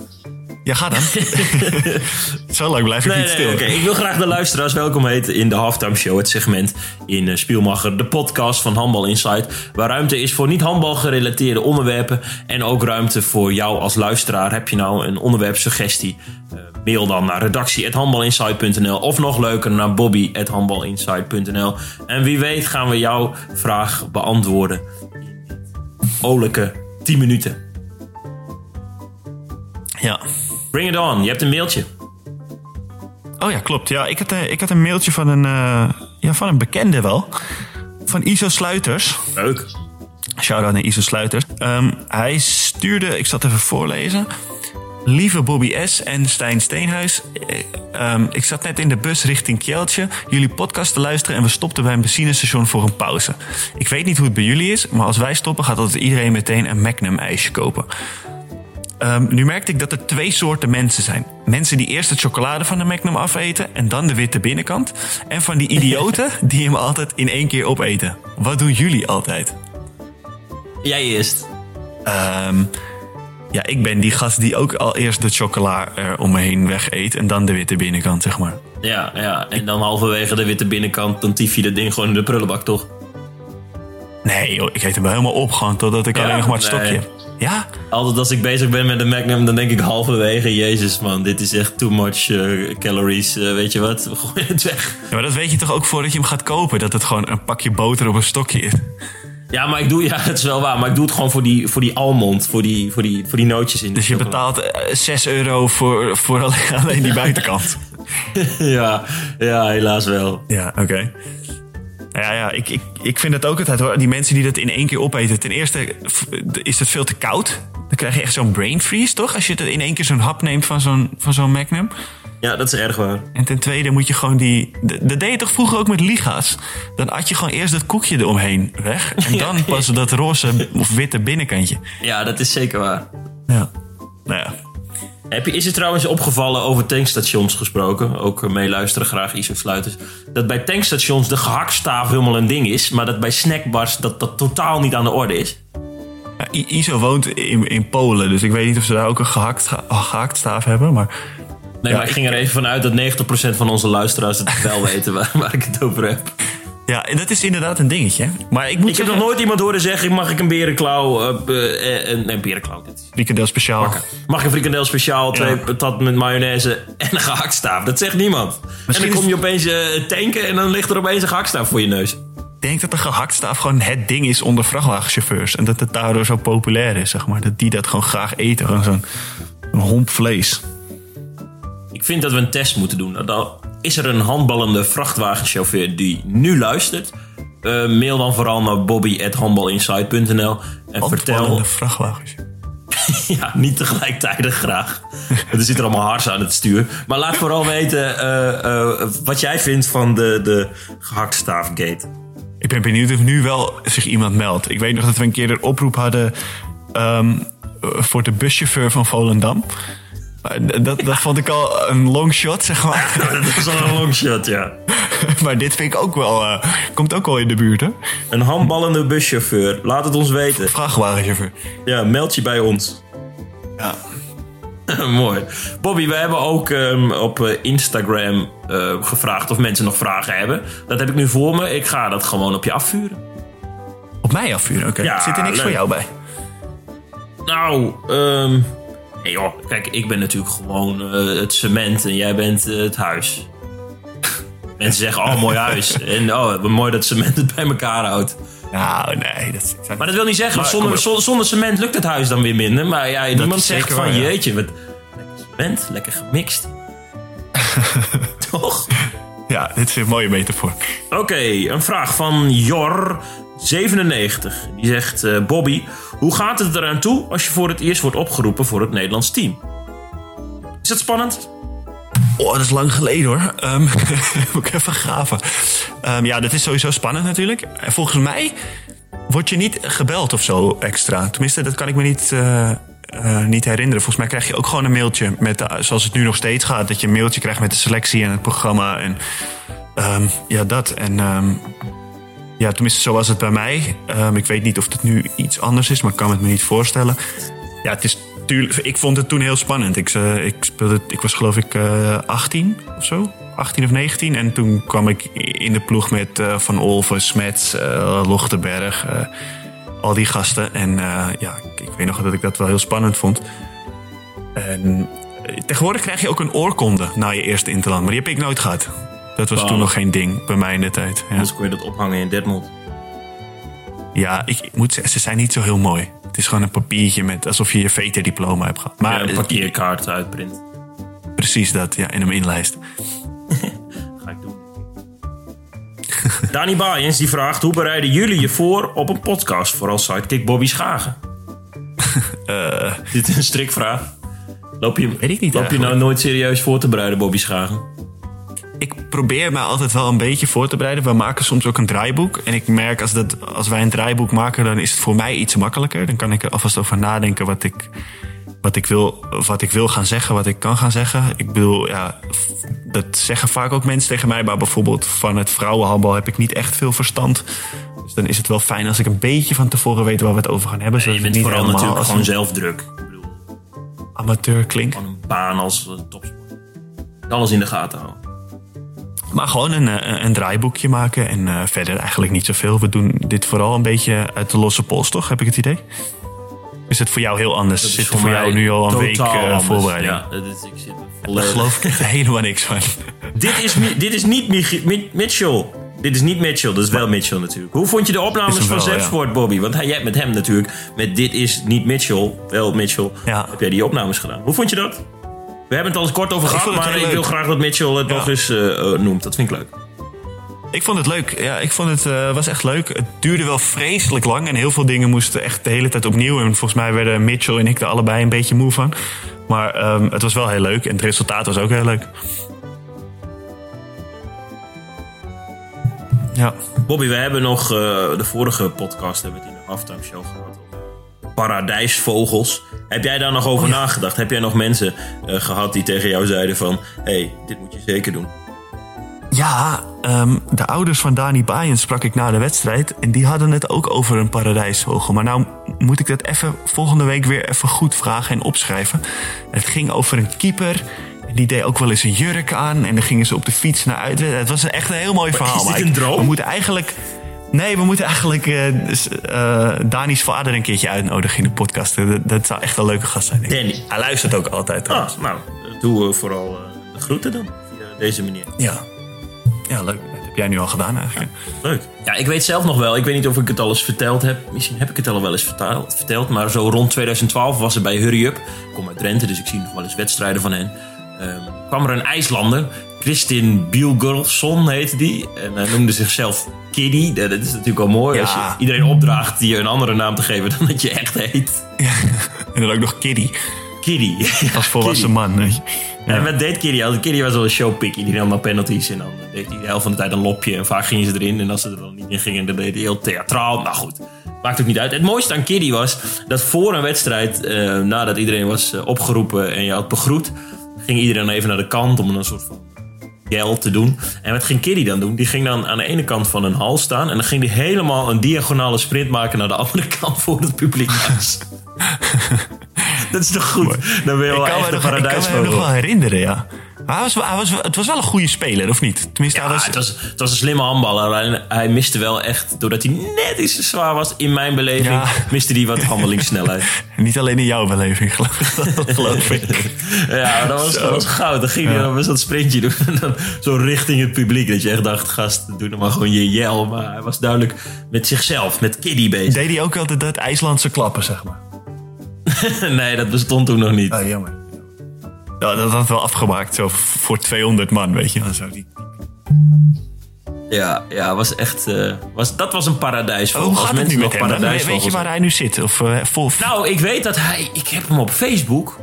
Ja, ga dan. Zo lang blijf ik Nee, niet nee, stil. Ik wil graag de luisteraars welkom heten in de Halftime Show, het segment in eh, Spielmacher, de podcast van Handbal Insight, waar ruimte is voor niet handbal gerelateerde onderwerpen en ook ruimte voor jou als luisteraar. Heb je nou een onderwerpsuggestie? Eh, mail dan naar redactie@handbalinsight.nl of nog leuker naar bobby@handbalinsight.nl. En wie weet gaan we jouw vraag beantwoorden in olijke 10 minuten. Ja. Bring it on, je hebt een mailtje. Oh ja, klopt. Ja, ik, had, eh, ik had een mailtje van een, eh, ja, van een bekende wel. Van Iso Sluiters. Leuk. Shout-out naar Iso Sluiters. Ehm, hij stuurde, ik zal het even voorlezen. Lieve Bobby S. en Stijn Steenhuis. eh, ehm, ik zat net in de bus richting Kjeldje. Jullie podcast te luisteren en we stopten bij een benzinestation voor een pauze. Ik weet niet hoe het bij jullie is, maar als wij stoppen gaat altijd iedereen meteen een Magnum ijsje kopen. Ehm, nu merkte ik dat er twee soorten mensen zijn. Mensen die eerst het chocolade van de Magnum afeten en dan de witte binnenkant. En van die idioten die hem altijd in één keer opeten. Wat doen jullie altijd? Jij eerst. Ehm, ja, ik ben die gast die ook al eerst de chocola er om me heen weg eet en dan de witte binnenkant, zeg maar. Ja, ja, en dan halverwege de witte binnenkant, dan tief je dat ding gewoon in de prullenbak, toch? Nee joh, ik eet hem wel helemaal op gewoon totdat ik Ja? alleen nog maar het stokje heb. Ja? Altijd als ik bezig ben met de Magnum, dan denk ik halverwege, jezus man, dit is echt too much eh, calories, eh, weet je wat, we gooien het weg. ja, maar dat weet je toch ook voordat je hem gaat kopen, dat het gewoon een pakje boter op een stokje is. Ja, maar ik doe, ja, het is wel waar, maar ik doe het gewoon voor die, voor die almond, voor die, voor die, voor die nootjes in. Dus je betaalt eh, 6 euro voor, voor alleen, alleen die buitenkant. Ja, ja, helaas wel. Ja, oké. Ja, ja ik, ik, ik vind het ook altijd hoor. Die mensen die dat in één keer opeten. Ten eerste is het veel te koud. Dan krijg je echt zo'n brain freeze, toch? Als je het in één keer zo'n hap neemt van zo'n, van zo'n Magnum. Ja, dat is erg waar. En ten tweede moet je gewoon die... Dat deed je toch vroeger ook met liga's? Dan at je gewoon eerst dat koekje eromheen weg. En dan pas dat roze of witte binnenkantje. Ja, dat is zeker waar. Ja. Nou ja. Heb je, is het trouwens opgevallen over tankstations gesproken? Ook eh, meeluisteren graag, Iso Sluiters. Dat bij tankstations de gehaktstaaf helemaal een ding is. Maar dat bij snackbars dat, dat totaal niet aan de orde is. Ja, Iso woont in, in Polen, dus ik weet niet of ze daar ook een gehakt, gehaktstaaf hebben. Maar Nee, Ja, maar ik ging er even vanuit dat 90% van onze luisteraars het wel weten waar, waar ik het over heb. Ja, en dat is inderdaad een dingetje. Maar ik moet Ik heb nog nooit iemand horen zeggen: mag ik een berenklauw. eh, nee, berenklauw. Frikandel speciaal. Mag ik een frikandel speciaal, twee Ja. patat met mayonaise en een gehaktstaaf? Dat zegt niemand. Misschien en dan kom je opeens tanken en dan ligt er opeens een gehaktstaaf voor je neus. Ik denk dat de gehaktstaaf gewoon het ding is onder vrachtwagenchauffeurs. En dat het daardoor zo populair is, zeg maar. Dat die dat gewoon graag eten. Gewoon zo'n homp vlees. Ik vind dat we een test moeten doen. Dan is er een handballende vrachtwagenchauffeur die nu luistert. Eh, mail dan vooral naar bobby.handbalinsight.nl en vertel... Vrachtwagens. Ja, niet tegelijkertijd graag. er zit er allemaal hars aan het stuur. Maar laat vooral weten eh, eh, wat jij vindt van de, de gehaktstaafgate. Ik ben benieuwd of nu wel zich iemand meldt. Ik weet nog dat we een keer een oproep hadden ehm, eh, voor de buschauffeur van Volendam. D- Dat, dat vond ik al een long shot, zeg maar. Dat is al een longshot, ja. maar dit vind ik ook wel, eh, komt ook wel in de buurt, hè? Een handballende buschauffeur. Laat het ons weten. Vrachtwagenchauffeur. Ja, meld je bij ons. Ja. Mooi. Bobby, we hebben ook ehm, op eh, Instagram eh, gevraagd of mensen nog vragen hebben. Dat heb ik nu voor me. Ik ga dat gewoon op je afvuren. Op mij afvuren, oké. Ja, Zit er niks leuk. voor jou bij? Nou, ehm nee joh, kijk, ik ben natuurlijk gewoon eh, het cement en jij bent eh, het huis. Mensen zeggen, oh, mooi huis. En oh, mooi dat cement het bij elkaar houdt. Nou, nee. Dat, Maar dat wil niet zeggen, Maar, zonder, zonder, cement lukt het huis dan weer minder. Maar ja, niemand zegt van, waar, ja. jeetje, wat lekker cement, lekker gemixt. Toch? ja, dit is een mooie metafoor. Oké, een vraag van Jor97. Die zegt: eh, Bobby, hoe gaat het eraan toe als je voor het eerst wordt opgeroepen voor het Nederlands team? Is dat spannend? Oh, dat is lang geleden hoor. Ehm, moet ik even graven. Ehm, ja, dat is sowieso spannend natuurlijk. En volgens mij word je niet gebeld of zo extra. Tenminste, dat kan ik me niet, eh, eh, niet herinneren. Volgens mij krijg je ook gewoon een mailtje met, de- zoals het nu nog steeds gaat, dat je een mailtje krijgt met de selectie en het programma en ehm, ja, dat. En ja, tenminste, zo was het bij mij. Ehm, ik weet niet of het nu iets anders is, maar ik kan het me niet voorstellen. Ja, het is tuurlijk. Ik vond het toen heel spannend. Ik, eh, ik speelde, ik was geloof ik eh 18 of zo. 18 of 19. En toen kwam ik in de ploeg met eh, Van Olven, Smets, Lochtenberg. al die gasten. En ja, ik, weet nog dat ik dat wel heel spannend vond. En tegenwoordig krijg je ook een oorkonde na je eerste interland. Maar die heb ik nooit gehad. Dat was Wow. toen nog geen ding bij mij in de tijd. Ja, Anders kon je dat ophangen in Detmold. ja ik, ik moet zeggen, ze zijn niet zo heel mooi. Het is gewoon een papiertje met alsof je je VT-diploma hebt gehad. Maar Ja, een parkeerkaart uitprint. precies dat, ja, en hem inlijst. Ga ik doen. Dani Baaiens die vraagt: hoe bereiden jullie je voor op een podcast? Vooral sidekick Bobby Schagen. Eh, Dit is een strikvraag. Loop je, Weet ik niet loop je nou nooit serieus voor te bereiden, Bobby Schagen? Ik probeer me altijd wel een beetje voor te bereiden. We maken soms ook een draaiboek. En ik merk als, dat, als wij een draaiboek maken, dan is het voor mij iets makkelijker. Dan kan ik er alvast over nadenken wat ik, wat ik, wil, wat ik wil gaan zeggen, wat ik kan gaan zeggen. Ik bedoel, ja, dat zeggen vaak ook mensen tegen mij. Maar bijvoorbeeld van het vrouwenhandbal heb ik niet echt veel verstand. Dus dan is het wel fijn als ik een beetje van tevoren weet waar we het over gaan hebben. je bent niet vooral natuurlijk gewoon een zelfdruk. Ik bedoel, amateur klinkt. van een baan als eh, topsport. Alles in de gaten houden. Maar gewoon een, eh, een draaiboekje maken en eh, verder eigenlijk niet zoveel. We doen dit vooral een beetje uit de losse pols, toch? Heb ik het idee? Is het voor jou heel anders? Zit er voor jou nu al een week anders. voorbereiding? Ja, dat is, ik zit er Daar geloof ik echt helemaal niks van. Dit is, dit is niet Mi- Mitchell. Dit is niet Mitchell, dat is wel Mitchell natuurlijk. Hoe vond je de opnames van ja. Zepsport, Bobby? Want hij, jij hebt met hem natuurlijk, met Dit is niet Mitchell, wel Mitchell, Ja. heb jij die opnames gedaan. Hoe vond je dat? We hebben het al eens kort over gehad, maar ik wil graag dat Mitchell het Ja. nog eens eh, eh, noemt. Dat vind ik leuk. Ik vond het leuk. Ja, ik vond het eh, was echt leuk. Het duurde wel vreselijk lang en heel veel dingen moesten echt de hele tijd opnieuw. En volgens mij werden Mitchell en ik er allebei een beetje moe van. Maar ehm, het was wel heel leuk en het resultaat was ook heel leuk. Ja. Bobby, we hebben nog de vorige podcast hebben we het in de halftime show gehad. Paradijsvogels. Heb jij daar nog over Oh nagedacht? Heb jij nog mensen eh, gehad die tegen jou zeiden van... hé, hey, dit moet je zeker doen. Ja, ehm, de ouders van Dani Baaiens sprak ik na de wedstrijd. En die hadden het ook over een paradijsvogel. Maar nou moet ik dat even volgende week weer even goed vragen en opschrijven. Het ging over een keeper. Die deed ook wel eens een jurk aan. En dan gingen ze op de fiets naar uit. Het was echt een heel mooi verhaal. is dit een droom? We moeten eigenlijk... Nee, we moeten eigenlijk eh, eh, Dani's vader een keertje uitnodigen in de podcast. Dat, dat zou echt een leuke gast zijn. denk ik. Danny. Hij luistert ook altijd. Trouwens. nou, doe eh, vooral eh, de groeten dan. Via deze manier. Ja. ja, leuk. Dat heb jij nu al gedaan eigenlijk. Leuk. Ja, ik weet zelf nog wel. Ik weet niet of ik het al eens verteld heb. Misschien heb ik het al wel eens vertaald- verteld. Maar zo rond 2012 was er bij Hurry Up. Ik kom uit Drenthe, dus ik zie nog wel eens wedstrijden van hen. Ehm, kwam er een IJslander. Christin Bielgurlson heette die. En hij noemde zichzelf Kiddy. Dat is natuurlijk wel mooi. Ja. Als je iedereen opdraagt die je een andere naam te geven dan dat je echt heet. Ja. En dan ook nog Kiddy. Kiddy. Als volwassen man. je. En wat deed Kiddy? altijd? Kiddy was wel een showpikkie. Die nam dan penalties. En dan deed hij de helft van de tijd een lopje. En vaak gingen ze erin. En als ze er dan niet in gingen, dan deed hij heel theatraal. Nou goed, maakt ook niet uit. Het mooiste aan Kiddy was dat voor een wedstrijd, eh, nadat iedereen was eh, opgeroepen en je had begroet, ging iedereen even naar de kant om een soort van gel te doen. En wat ging Kiddy dan doen? Die ging dan aan de ene kant van een hal staan. En dan ging hij helemaal een diagonale sprint maken naar de andere kant voor het publiek. Dat is toch goed? Dan ben je wel echt een ik kan me nog wel herinneren, ja. Maar hij was, hij was, het was wel een goede speler, of niet? Tenminste, hij Ja, was, het, was, het was een slimme handballer. Alleen hij miste wel echt, doordat hij net iets te zwaar was in mijn beleving, Ja. miste hij wat handelingssnelheid. niet alleen in jouw beleving, geloof, geloof ik. ja, dat was, dat was goud. Dan ging hij dan best dat sprintje doen. En dan zo richting het publiek. Dat je echt dacht, gast, doe nou maar gewoon je jel. Maar hij was duidelijk met zichzelf, met Kiddy bezig. Deed hij ook altijd dat IJslandse klappen, zeg maar? nee, dat bestond toen nog niet. Oh, jammer. Ja, dat had wel afgemaakt, zo voor 200 man, weet je. Dan zo die... Ja, ja was echt, eh, was, dat was een paradijsvogel. Hoe Als gaat het nu mensen met nog hem? dan? Weet je waar hij nu zit? Of eh, vol... Nou, ik weet dat hij. Ik heb hem op Facebook.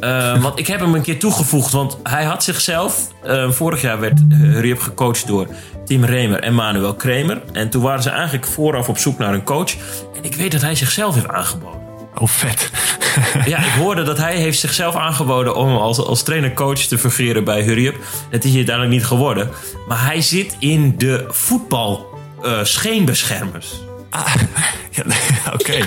Eh, want ik heb hem een keer toegevoegd. Want hij had zichzelf. eh, vorig jaar werd uh, Hurry gecoacht door Tim Remer en Manuel Kremer. En toen waren ze eigenlijk vooraf op zoek naar een coach. En ik weet dat hij zichzelf heeft aangeboden. Oh, vet. Ja, ik hoorde dat hij heeft zichzelf aangeboden om als, als trainer-coach te fungeren bij Hurry Up. Dat is hij uiteindelijk niet geworden. Maar hij zit in de voetbal eh, scheenbeschermers. Ah, ja, oké.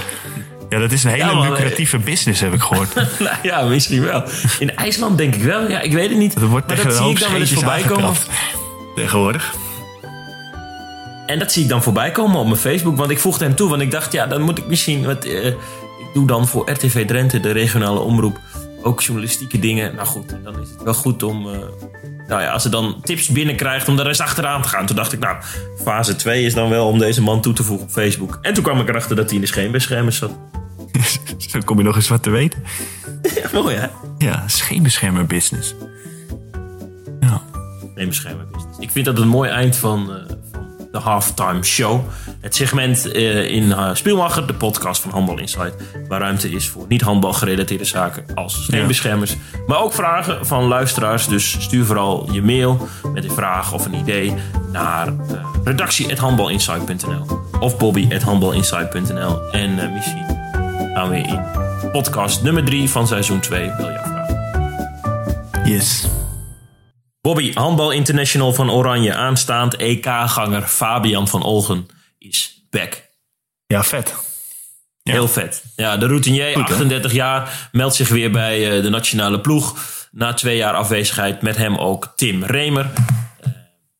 Ja, dat is een hele Ja, maar, lucratieve business, heb ik gehoord. nou ja, misschien wel. In IJsland denk ik wel. Ja, ik weet het niet. Er wordt maar tegen dat zie ik dan wel eens voorbij komen. Tegenwoordig. En dat zie ik dan voorbij komen op mijn Facebook. Want ik voegde hem toe. Want ik dacht, ja, dan moet ik misschien... Wat, eh, ik doe dan voor RTV Drenthe, de regionale omroep, ook journalistieke dingen. Nou goed, dan is het wel goed om... eh, nou ja, als ze dan tips binnenkrijgt om de rest achteraan te gaan. Toen dacht ik, nou, fase 2 is dan wel om deze man toe te voegen op Facebook. En toen kwam ik erachter dat hij in de scheenbeschermers zat. Zo kom je nog eens wat te weten. Ja, mooi hè? Ja, scheenbeschermer business. Ja. Scheenbeschermer business. Ik vind dat een mooi eind van, eh, van de halftime show. Het segment eh, in uh, Spielmacher, de podcast van Handbal Insight. Waar ruimte is voor niet handbal gerelateerde zaken als scheenbeschermers. Maar ook vragen van luisteraars. Dus stuur vooral je mail met een vraag of een idee naar uh, redactie.handbalinsight.nl of bobby.handbalinsight.nl En uh, misschien gaan we in podcast nummer 3 van seizoen 2 wel jouw vraag. Yes. Bobby, handbal international van Oranje, aanstaand EK-ganger Fabian van Olgen is back. Ja, vet. Ja. Heel vet. Ja, de routinier, Goed, hè? 38 jaar, meldt zich weer bij uh, de nationale ploeg. Na twee jaar afwezigheid met hem ook Tim Remer. Uh,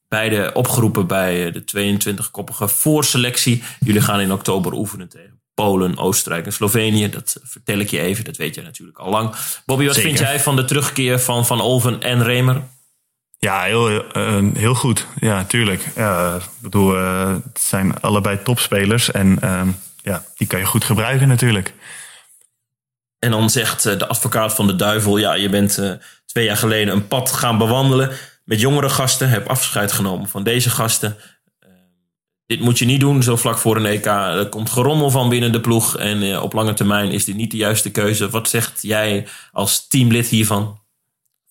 beide opgeroepen bij de 22-koppige voorselectie. Jullie gaan in oktober oefenen tegen Polen, Oostenrijk en Slovenië. Dat vertel ik je even, dat weet jij natuurlijk al lang. Bobby, wat Zeker. vind jij van de terugkeer van Van Olven en Remer? Ja, heel, uh, heel goed. Ja, tuurlijk. Ja, ik bedoel, uh, het zijn allebei topspelers. En uh, ja, die kan je goed gebruiken natuurlijk. En dan zegt uh, de advocaat van de duivel... ja, je bent twee jaar geleden een pad gaan bewandelen... met jongere gasten, heb afscheid genomen van deze gasten. Dit moet je niet doen, zo vlak voor een EK. Er komt gerommel van binnen de ploeg... en op lange termijn is dit niet de juiste keuze. Wat zegt jij als teamlid hiervan?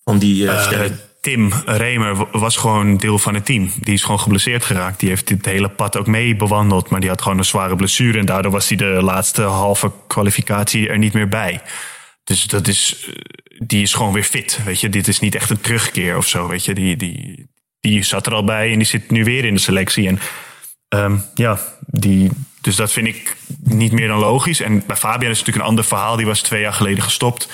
Van die stelling? Tim Remer was gewoon deel van het team. Die is gewoon geblesseerd geraakt. Die heeft dit hele pad ook mee bewandeld. Maar die had gewoon een zware blessure. En daardoor was hij de laatste halve kwalificatie er niet meer bij. Dus dat is, die is gewoon weer fit. Weet je, dit is niet echt een terugkeer of zo. Weet je, die, die, die zat er al bij en die zit nu weer in de selectie. En um, ja, die, dus dat vind ik niet meer dan logisch. En bij Fabian is natuurlijk een ander verhaal. Die was twee jaar geleden gestopt.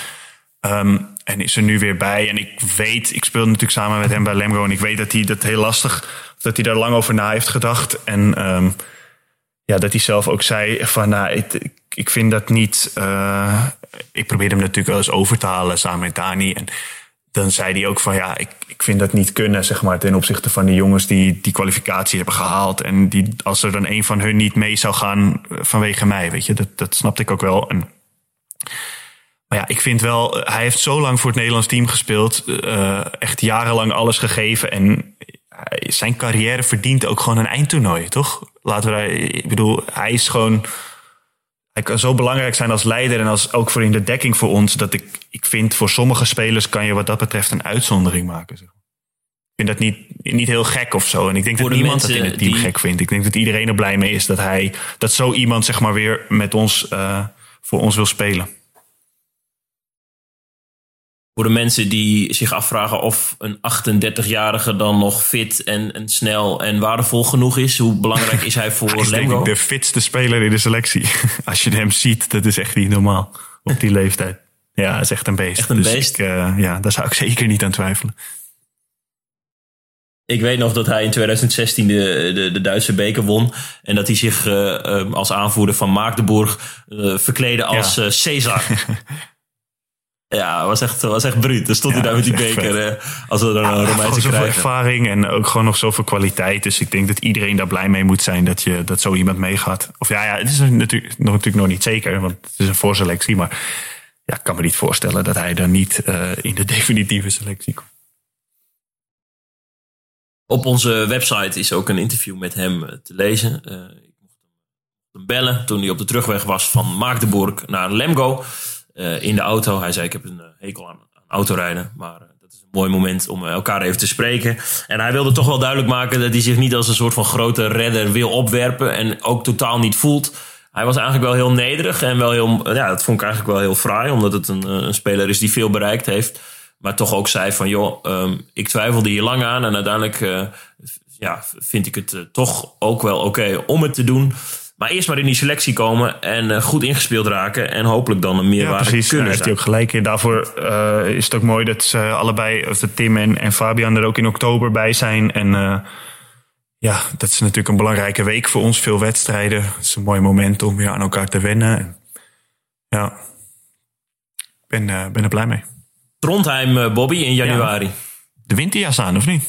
Um, en is er nu weer bij. En ik weet, ik speelde natuurlijk samen met hem bij Lemgo. En ik weet dat hij dat heel lastig, dat hij daar lang over na heeft gedacht. En um, ja, dat hij zelf ook zei van, nou, ik, ik vind dat niet. Uh, ik probeerde hem natuurlijk wel eens over te halen samen met Dani. En dan zei hij ook van, ja, ik, ik vind dat niet kunnen, zeg maar, ten opzichte van die jongens die die kwalificatie hebben gehaald. En die, als er dan een van hun niet mee zou gaan vanwege mij, weet je, dat, dat snapte ik ook wel. En, maar ja, ik vind wel, hij heeft zo lang voor het Nederlands team gespeeld. Uh, echt jarenlang alles gegeven. En zijn carrière verdient ook gewoon een eindtoernooi, toch? Laten we daar, ik bedoel, hij is gewoon. Hij kan zo belangrijk zijn als leider en als ook voor in de dekking voor ons. Dat ik, ik vind voor sommige spelers kan je wat dat betreft een uitzondering maken. Zeg. Ik vind dat niet, niet heel gek of zo. En ik denk Voor dat niemand dat in het team die- gek vindt. Ik denk dat iedereen er blij mee is dat hij dat zo iemand zeg maar weer met ons uh, voor ons wil spelen. Voor de mensen die zich afvragen of een 38-jarige dan nog fit en, en snel en waardevol genoeg is. Hoe belangrijk is hij voor Hij is denk ik de fitste speler in de selectie. Als je hem ziet, dat is echt niet normaal op die leeftijd. Ja, is echt een beest. Echt een dus beest. Ik, uh, ja, daar zou ik zeker niet aan twijfelen. Ik weet nog dat hij in 2016 de, de, de Duitse beker won. En dat hij zich uh, uh, als aanvoerder van Magdeburg uh, verkleedde als ja. Caesar. ja, was echt, was echt bruut. Dan stond Ja, hij daar met die beker eh, als we er Ja, een gewoon Romeinse zoveel ervaring en ook gewoon nog zoveel kwaliteit. Dus ik denk dat iedereen daar blij mee moet zijn dat, je, dat zo iemand meegaat. Of ja, ja het is natuurlijk nog, natuurlijk nog niet zeker, want het is een voorselectie. Maar ja, ik kan me niet voorstellen dat hij dan niet uh, in de definitieve selectie komt. Op onze website is ook een interview met hem eh, te lezen. Uh, ik mocht hem bellen toen hij op de terugweg was van Magdeburg naar Lemgo. Uh, in de auto. Hij zei: Ik heb een uh, hekel aan, aan autorijden. Maar uh, dat is een mooi moment om elkaar even te spreken. En hij wilde toch wel duidelijk maken dat hij zich niet als een soort van grote redder wil opwerpen. En ook totaal niet voelt. hij was eigenlijk wel heel nederig en wel heel, ja, dat vond ik eigenlijk wel heel fraai, omdat het een, een speler is die veel bereikt heeft. Maar toch ook zei van, joh, um, ik twijfelde hier lang aan en uiteindelijk ja, vind ik het toch ook wel oké om het te doen. Maar eerst maar in die selectie komen en uh, goed ingespeeld raken. En hopelijk dan een meerwaarde ja, precies. kunnen Daar heeft hij ook gelijk in. Daarvoor uh, is het ook mooi dat ze allebei, of de Tim en, en Fabian er ook in oktober bij zijn. En uh, ja, dat is natuurlijk een belangrijke week voor ons. Veel wedstrijden. Het is een mooi moment om weer aan elkaar te wennen. En ja, ik ben, ben er blij mee. Trondheim, Bobby, in januari. Ja. De winterjas aan, of niet?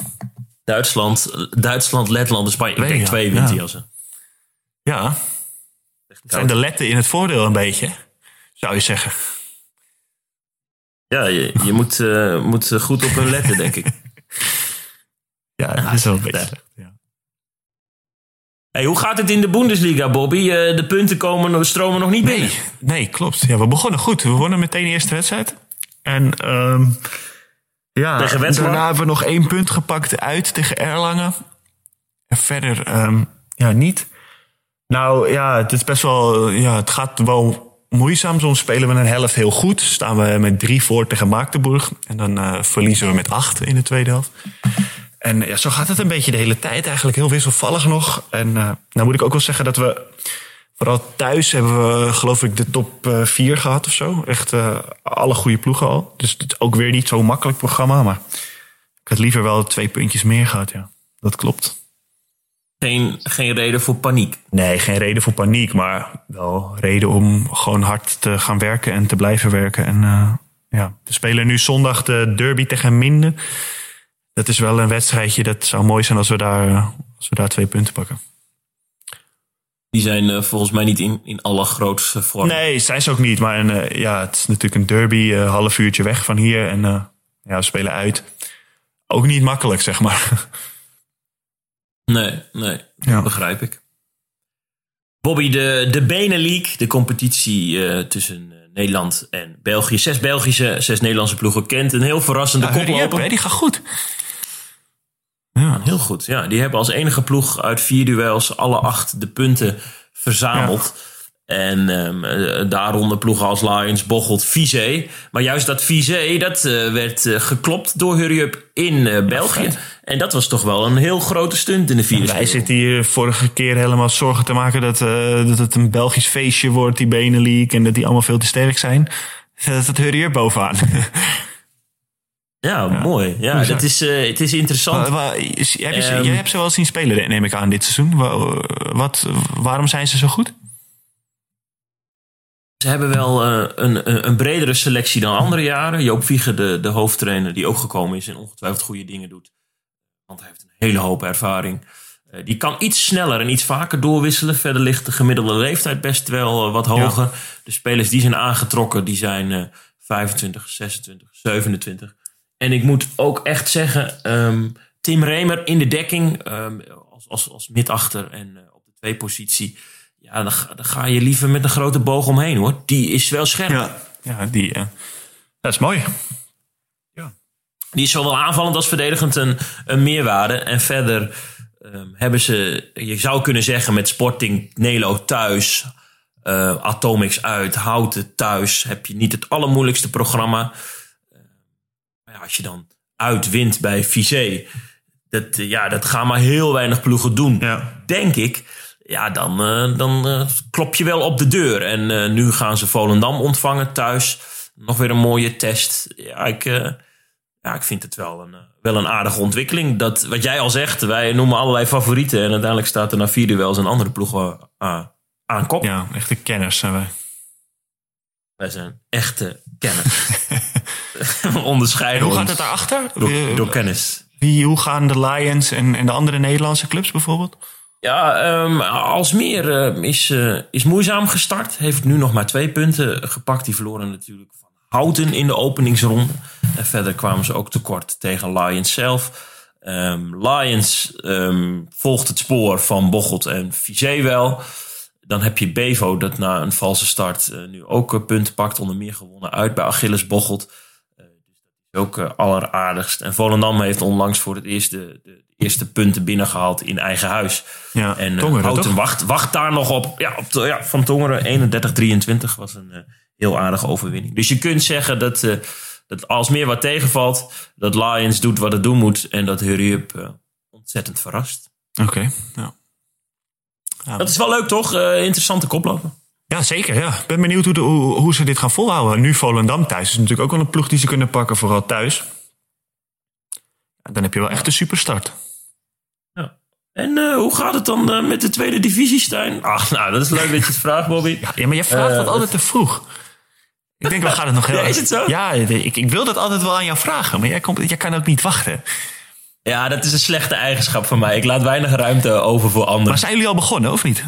Duitsland, Duitsland Letland en Spanje. Ik denk ja, twee winterjassen. Ja. Zijn de letten in het voordeel een beetje, zou je zeggen. Ja, je, je moet, uh, moet goed op hun letten, denk ik. ja, dat is wel een beetje ja. Hey, hoe gaat het in de Bundesliga, Bobby? Uh, de punten komen, stromen nog niet nee, binnen. Nee, klopt. Ja, we begonnen goed. We wonnen meteen de eerste wedstrijd. En um, ja, tegen daarna hebben we nog één punt gepakt uit tegen Erlangen. En verder um, ja, niet. Nou ja, het is best wel. Ja, het gaat wel moeizaam. Soms spelen we een helft heel goed. Staan we met drie voor tegen Magdeburg. En dan uh, verliezen we met acht in de tweede helft. En ja, zo gaat het een beetje de hele tijd. Eigenlijk heel wisselvallig nog. En uh, nou moet ik ook wel zeggen dat we. Vooral thuis hebben we, geloof ik, de top uh, vier gehad of zo. Echt alle goede ploegen al. Dus het is ook weer niet zo'n makkelijk programma. Maar ik had liever wel twee puntjes meer gehad, ja. Dat klopt. Geen, geen reden voor paniek. Nee, geen reden voor paniek. Maar wel reden om gewoon hard te gaan werken en te blijven werken. En uh, ja, we spelen nu zondag de derby tegen Minden. Dat is wel een wedstrijdje. Dat zou mooi zijn als we daar, als we daar twee punten pakken. Die zijn uh, volgens mij niet in, in allergrootste vorm. Nee, zijn ze ook niet. Maar een, uh, ja, het is natuurlijk een derby, uh, half uurtje weg van hier. En ja, we spelen uit. Ook niet makkelijk, zeg maar. Nee, nee, ja. begrijp ik. Bobby, de, de Benelink, de competitie tussen Nederland en België. Zes Belgische, zes Nederlandse ploegen kent. Een heel verrassende ja, koploper. die gaat goed. Ja. Heel goed. Ja, die hebben als enige ploeg uit vier duels alle acht de punten verzameld. Ja. En um, daaronder ploegen als Lions, Bocholt, Vizé. Maar juist dat Vizé, dat uh, werd uh, geklopt door Hurry Up in uh, België. Ja, en dat was toch wel een heel grote stunt in de vierde Wij zitten hier vorige keer helemaal zorgen te maken dat, dat het een Belgisch feestje wordt, die Benelink. En dat die allemaal veel te sterk zijn. Dat het Hurry Up bovenaan. Ja, ja, mooi. Ja, dat is, uh, het is interessant. Heb je, um, jij hebt ze wel zien spelen, neem ik aan, dit seizoen. Wat, waarom zijn ze zo goed? Ze hebben wel uh, een, een bredere selectie dan andere jaren. Joop Vieger, de, de hoofdtrainer, die ook gekomen is en ongetwijfeld goede dingen doet. Want hij heeft een hele hoop ervaring. Uh, die kan iets sneller en iets vaker doorwisselen. Verder ligt de gemiddelde leeftijd best wel wat hoger. Ja. De spelers die zijn aangetrokken, die zijn 25, 26, 27. En ik moet ook echt zeggen, um, Tim Remer in de dekking, um, als, als, als midachter en op de twee positie. Ja, dan, dan, ga je liever met een grote boog omheen hoor. Die is wel scherp. Ja, ja die, uh, dat is mooi. Ja. Die is zowel aanvallend als verdedigend een, een meerwaarde. En verder um, hebben ze, je zou kunnen zeggen met Sporting Nelo thuis, uh, Atomics uit, Houten thuis, heb je niet het allermoeilijkste programma als je dan uitwint bij Vizé, dat, ja, dat gaan maar heel weinig ploegen doen, ja. denk ik. Ja, dan, uh, dan uh, klop je wel op de deur. En uh, nu gaan ze Volendam ontvangen thuis. Nog weer een mooie test. Ja, ik, ja, ik vind het wel een, wel een aardige ontwikkeling. Dat, wat jij al zegt, wij noemen allerlei favorieten. En uiteindelijk staat er na vier duels een andere ploeg aan kop. Ja, echte kenners zijn wij. Wij zijn echte kenners. onderscheiden. hoe gaat het daarachter? Door, door kennis. Wie, hoe gaan de Lions en, en de andere Nederlandse clubs bijvoorbeeld? Ja, um, Alsmeer uh, is, uh, is moeizaam gestart. Heeft nu nog maar twee punten gepakt. Die verloren natuurlijk van Houten in de openingsronde. En verder kwamen ze ook tekort tegen Lions zelf. Um, Lions um, volgt het spoor van Bocholt en Vizé wel. Dan heb je Bevo dat na een valse start uh, nu ook punten pakt. Onder meer gewonnen uit bij Achilles Bocholt ook uh, alleraardigst. En Volendam heeft onlangs voor het eerst de, de eerste punten binnengehaald in eigen huis. Ja, en uh, Tongeren, Houten wacht, wacht daar nog op. Ja, op de, ja van Tongeren 31-23 was een uh, heel aardige overwinning. Dus je kunt zeggen dat, uh, dat als meer wat tegenvalt, dat Lions doet wat het doen moet. En dat Hurry Up ontzettend verrast. Oké, okay, ja. ja. Dat is wel leuk toch? interessante koplopen. Ja, zeker. Ja. Ik ben benieuwd hoe, de, hoe, hoe, ze dit gaan volhouden. Nu Volendam thuis is natuurlijk ook wel een ploeg die ze kunnen pakken, vooral thuis. Dan heb je wel echt een superstart. Ja. En uh, hoe gaat het dan uh, met de tweede divisie, Stijn? Ach, nou, dat is leuk dat je het vraagt, Bobby. Ja, maar je vraagt uh, dat altijd te vroeg. Ik denk, we gaan het nog heel... Ja, is het zo? Ja, ik, ik wil dat altijd wel aan jou vragen, maar jij, komt, jij kan ook niet wachten. Ja, dat is een slechte eigenschap van mij. Ik laat weinig ruimte over voor anderen. Maar zijn jullie al begonnen, of niet?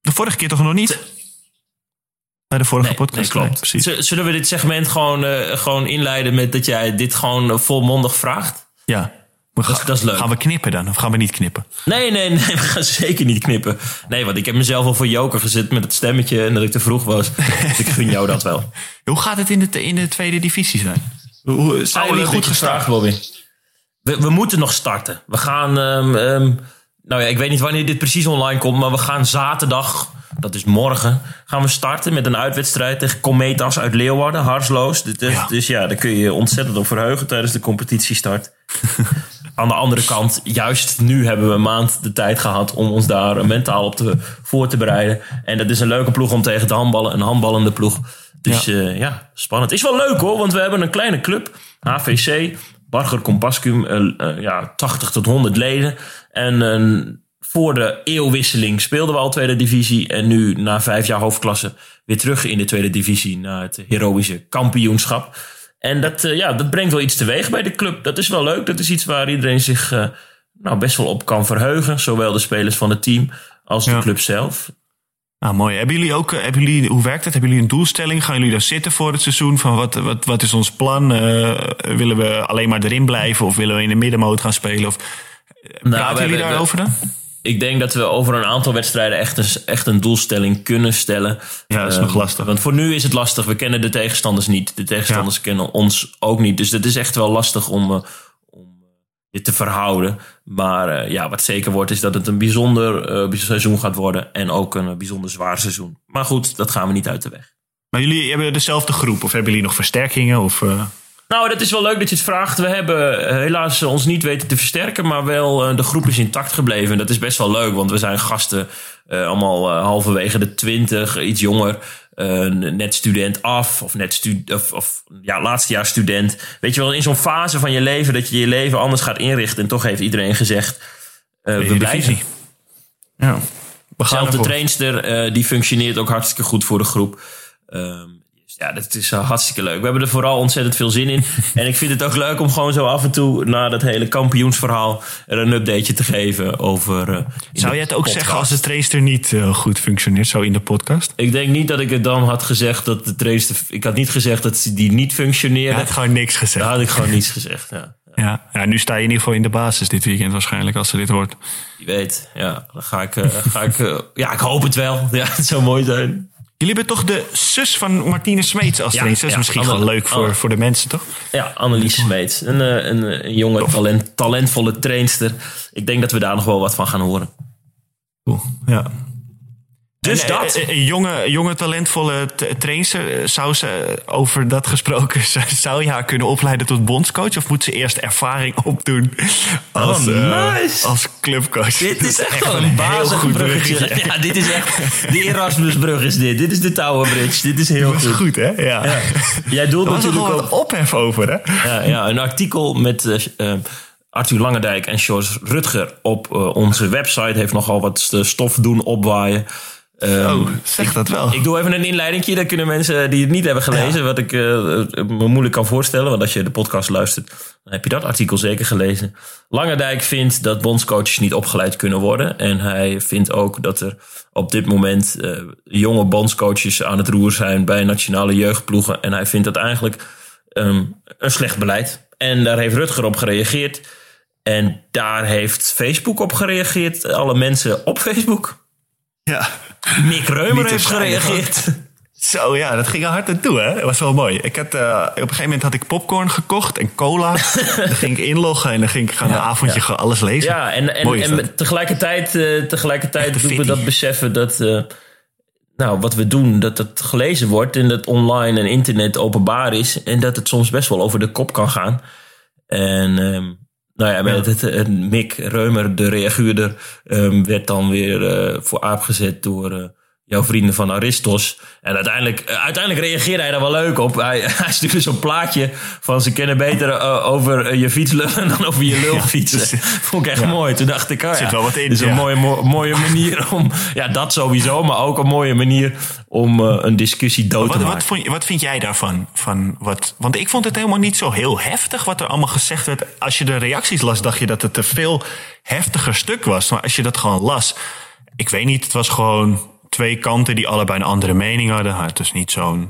De vorige keer toch nog niet? De vorige nee, podcast. Nee, klopt. Zullen we dit segment gewoon, uh, gewoon inleiden met dat jij dit gewoon volmondig vraagt? Ja. Dat, is, dat is leuk. Gaan we knippen dan? Of gaan we niet knippen? Nee, nee, nee. We gaan zeker niet knippen. Nee, want ik heb mezelf al voor joker gezet met het stemmetje en dat ik te vroeg was. dus ik gun jou dat wel. Hoe gaat het in de, in de tweede divisie zijn? Hoe, zijn jullie goed gestart, Bobby? We, we, moeten nog starten. We gaan... Um, um, nou ja, ik weet niet wanneer dit precies online komt, maar we gaan zaterdag, dat is morgen, gaan we starten met een uitwedstrijd tegen Cometas uit Leeuwarden, Harsloos. Dus ja. dus ja, daar kun je je ontzettend op verheugen tijdens de competitiestart. Aan de andere kant, juist nu hebben we een maand de tijd gehad om ons daar mentaal op te, voor te bereiden. En dat is een leuke ploeg om tegen te handballen, een handballende ploeg. Dus ja, uh, ja spannend. Is wel leuk hoor, want we hebben een kleine club, HVC, Barger Compascum, uh, uh, ja, 80 tot 100 leden. En uh, voor de eeuwwisseling speelden we al tweede divisie. En nu na vijf jaar hoofdklasse weer terug in de tweede divisie. Naar het heroïsche kampioenschap. En dat, uh, ja, dat brengt wel iets teweeg bij de club. Dat is wel leuk. Dat is iets waar iedereen zich uh, nou, best wel op kan verheugen. Zowel de spelers van het team als de ja. club zelf. Ah, mooi. Hebben jullie ook, hebben jullie, hoe werkt het? Hebben jullie een doelstelling? Gaan jullie daar zitten voor het seizoen? Van wat, wat, wat is ons plan? Uh, willen we alleen maar erin blijven? Of willen we in de middenmoot gaan spelen? Of, Praten nou, jullie daarover dan? Ik denk dat we over een aantal wedstrijden echt een, echt een doelstelling kunnen stellen. Ja, dat is nog lastig. Want voor nu is het lastig. We kennen de tegenstanders niet. De tegenstanders ja. kennen ons ook niet. Dus het is echt wel lastig om, uh, om dit te verhouden. Maar uh, ja, wat zeker wordt is dat het een bijzonder seizoen gaat worden. En ook een bijzonder zwaar seizoen. Maar goed, dat gaan we niet uit de weg. Maar jullie hebben dezelfde groep? Of hebben jullie nog versterkingen? Of, nou, dat is wel leuk dat je het vraagt. We hebben helaas ons niet weten te versterken, maar wel uh, de groep is intact gebleven. En dat is best wel leuk, want we zijn gasten uh, allemaal uh, halverwege de twintig, iets jonger. net student af, of net stu of, of ja, laatste jaar student. Weet je wel, in zo'n fase van je leven dat je je leven anders gaat inrichten. En toch heeft iedereen gezegd, we blijven. Ja. We gaan de trainster, die functioneert ook hartstikke goed voor de groep. Um, ja, dat is hartstikke leuk. We hebben er vooral ontzettend veel zin in. en ik vind het ook leuk om gewoon zo af en toe na dat hele kampioensverhaal er een updateje te geven over. Uh, Zou jij het ook podcast. zeggen als de trainster niet uh, goed functioneert, zo in de podcast? Ik denk niet dat ik het dan had gezegd dat de trainster. Ik had niet gezegd dat die niet functioneerde. Je had gewoon niks gezegd. Daar had ik gewoon niets gezegd. Ja. Ja, ja, nu sta je in ieder geval in de basis dit weekend waarschijnlijk als ze dit hoort. Je weet, ja, dan ga ik, uh, ga ik ja, ik hoop het wel. Ja, het zou mooi zijn. Jullie hebben toch de zus van Martine Smeets als trainer? Ja, dat is ja, misschien Anne, wel leuk voor, Anne, voor de mensen, toch? Ja, Annelies Smeets. Een, een, een jonge, talent, talentvolle trainster. Ik denk dat we daar nog wel wat van gaan horen. Cool, ja. Dus en, dat. Een, een jonge, jonge, talentvolle trainster, zou ze over dat gesproken, zou je haar kunnen opleiden tot bondscoach? Of moet ze eerst ervaring opdoen als, oh, nice. uh, als clubcoach? Dit is echt, echt een bazig bruggetje. Ja, dit is echt. De Erasmusbrug is dit. Dit is de Tower Bridge. Dit is heel dat goed. goed, hè? Ja. ja. Jij doelt natuurlijk ook. ophef over, hè? Ja, ja, een artikel met. Uh, Arthur Langendijk en George Rutger op uh, onze website heeft nogal wat stof doen opwaaien. Um, oh, zeg dat wel. Ik doe even een inleidingje. Dan kunnen mensen die het niet hebben gelezen, ja. wat ik uh, me moeilijk kan voorstellen. Want als je de podcast luistert, dan heb je dat artikel zeker gelezen. Langendijk vindt dat bondscoaches niet opgeleid kunnen worden. En hij vindt ook dat er op dit moment uh, jonge bondscoaches aan het roer zijn bij nationale jeugdploegen. En hij vindt dat eigenlijk um, een slecht beleid. En daar heeft Rutger op gereageerd. En daar heeft Facebook op gereageerd. Alle mensen op Facebook. Ja. Mick Reumer heeft gereageerd. Zo ja, dat ging er hard naartoe, hè? Dat was wel mooi. Ik had, eh, op een gegeven moment had ik popcorn gekocht en cola. dan ging ik inloggen en dan ging ik gaan een avondje alles lezen. Ja, en, en, en tegelijkertijd, eh, tegelijkertijd doen we dat beseffen dat... eh, nou, wat we doen, dat het gelezen wordt en dat online en internet openbaar is. En dat het soms best wel over de kop kan gaan. En ehm, nou ja, met Het, het, Mick Reumer, de reaguurder, ehm, werd dan weer eh, voor aap gezet door eh, jouw vrienden van Aristos. En uiteindelijk, eh, uiteindelijk reageerde hij daar wel leuk op. Hij, hij stuurde zo'n plaatje van ze kennen beter eh, over eh, je fietslullen dan over je lulfietsen. dus- Vond ik echt mooi. Toen dacht ik, oh, Zit ja, wel wat in, is een mooie, mo- mooie manier om, ja dat sowieso, maar ook een mooie manier om een discussie dood te maken. wat, vond, wat vind jij daarvan? Van wat, want ik vond het helemaal niet zo heel heftig wat er allemaal gezegd werd. Als je de reacties las, dacht je dat het een veel heftiger stuk was. Maar als je dat gewoon las, ik weet niet, het was gewoon twee kanten die allebei een andere mening hadden. Het is niet zo'n.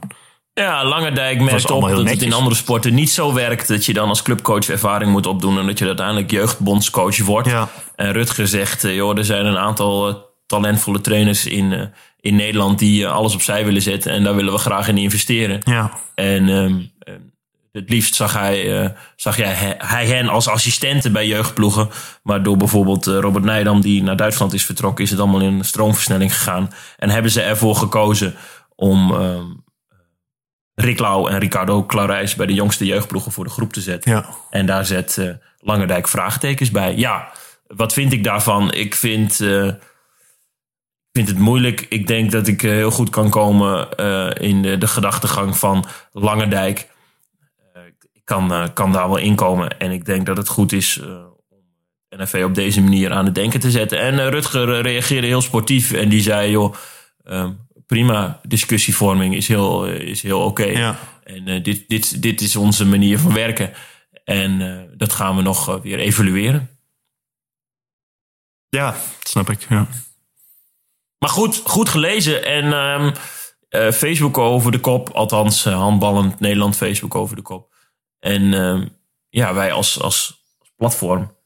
Ja, Langerdijk merkt op dat heel het in netjes. andere sporten niet zo werkt. Dat je dan als clubcoach ervaring moet opdoen. En dat je uiteindelijk jeugdbondscoach wordt. Ja. En Rutger zegt, eh, joh, er zijn een aantal eh, talentvolle trainers in, eh, in Nederland die alles opzij willen zetten. En daar willen we graag in investeren. Ja. En ehm, eh, het liefst zag hij, eh, zag jij, hij hen als assistenten bij jeugdploegen. Maar door bijvoorbeeld eh, Robert Nijdam, die naar Duitsland is vertrokken, is het allemaal in een stroomversnelling gegaan. En hebben ze ervoor gekozen om ehm, Rick Lau en Ricardo Clarijs bij de jongste jeugdploegen voor de groep te zetten. Ja. En daar zet eh Langerdijk vraagtekens bij. Ja, wat vind ik daarvan? Ik vind, ik vind het moeilijk. Ik denk dat ik heel goed kan komen in de, de gedachtegang van Langerdijk. Kan, eh, kan daar wel inkomen. En ik denk dat het goed is eh, om NFV op deze manier aan het denken te zetten. En eh, Rutger reageerde heel sportief. En die zei, joh, eh, prima, discussievorming is heel, is heel oké. Ja. En dit, dit, dit is onze manier van werken. En dat gaan we nog weer evalueren. Ja, snap ik. Ja. Maar goed, goed gelezen. En ehm, eh, Facebook over de kop. Althans, handballend Nederland Facebook over de kop. En ehm, ja, wij als, als, platform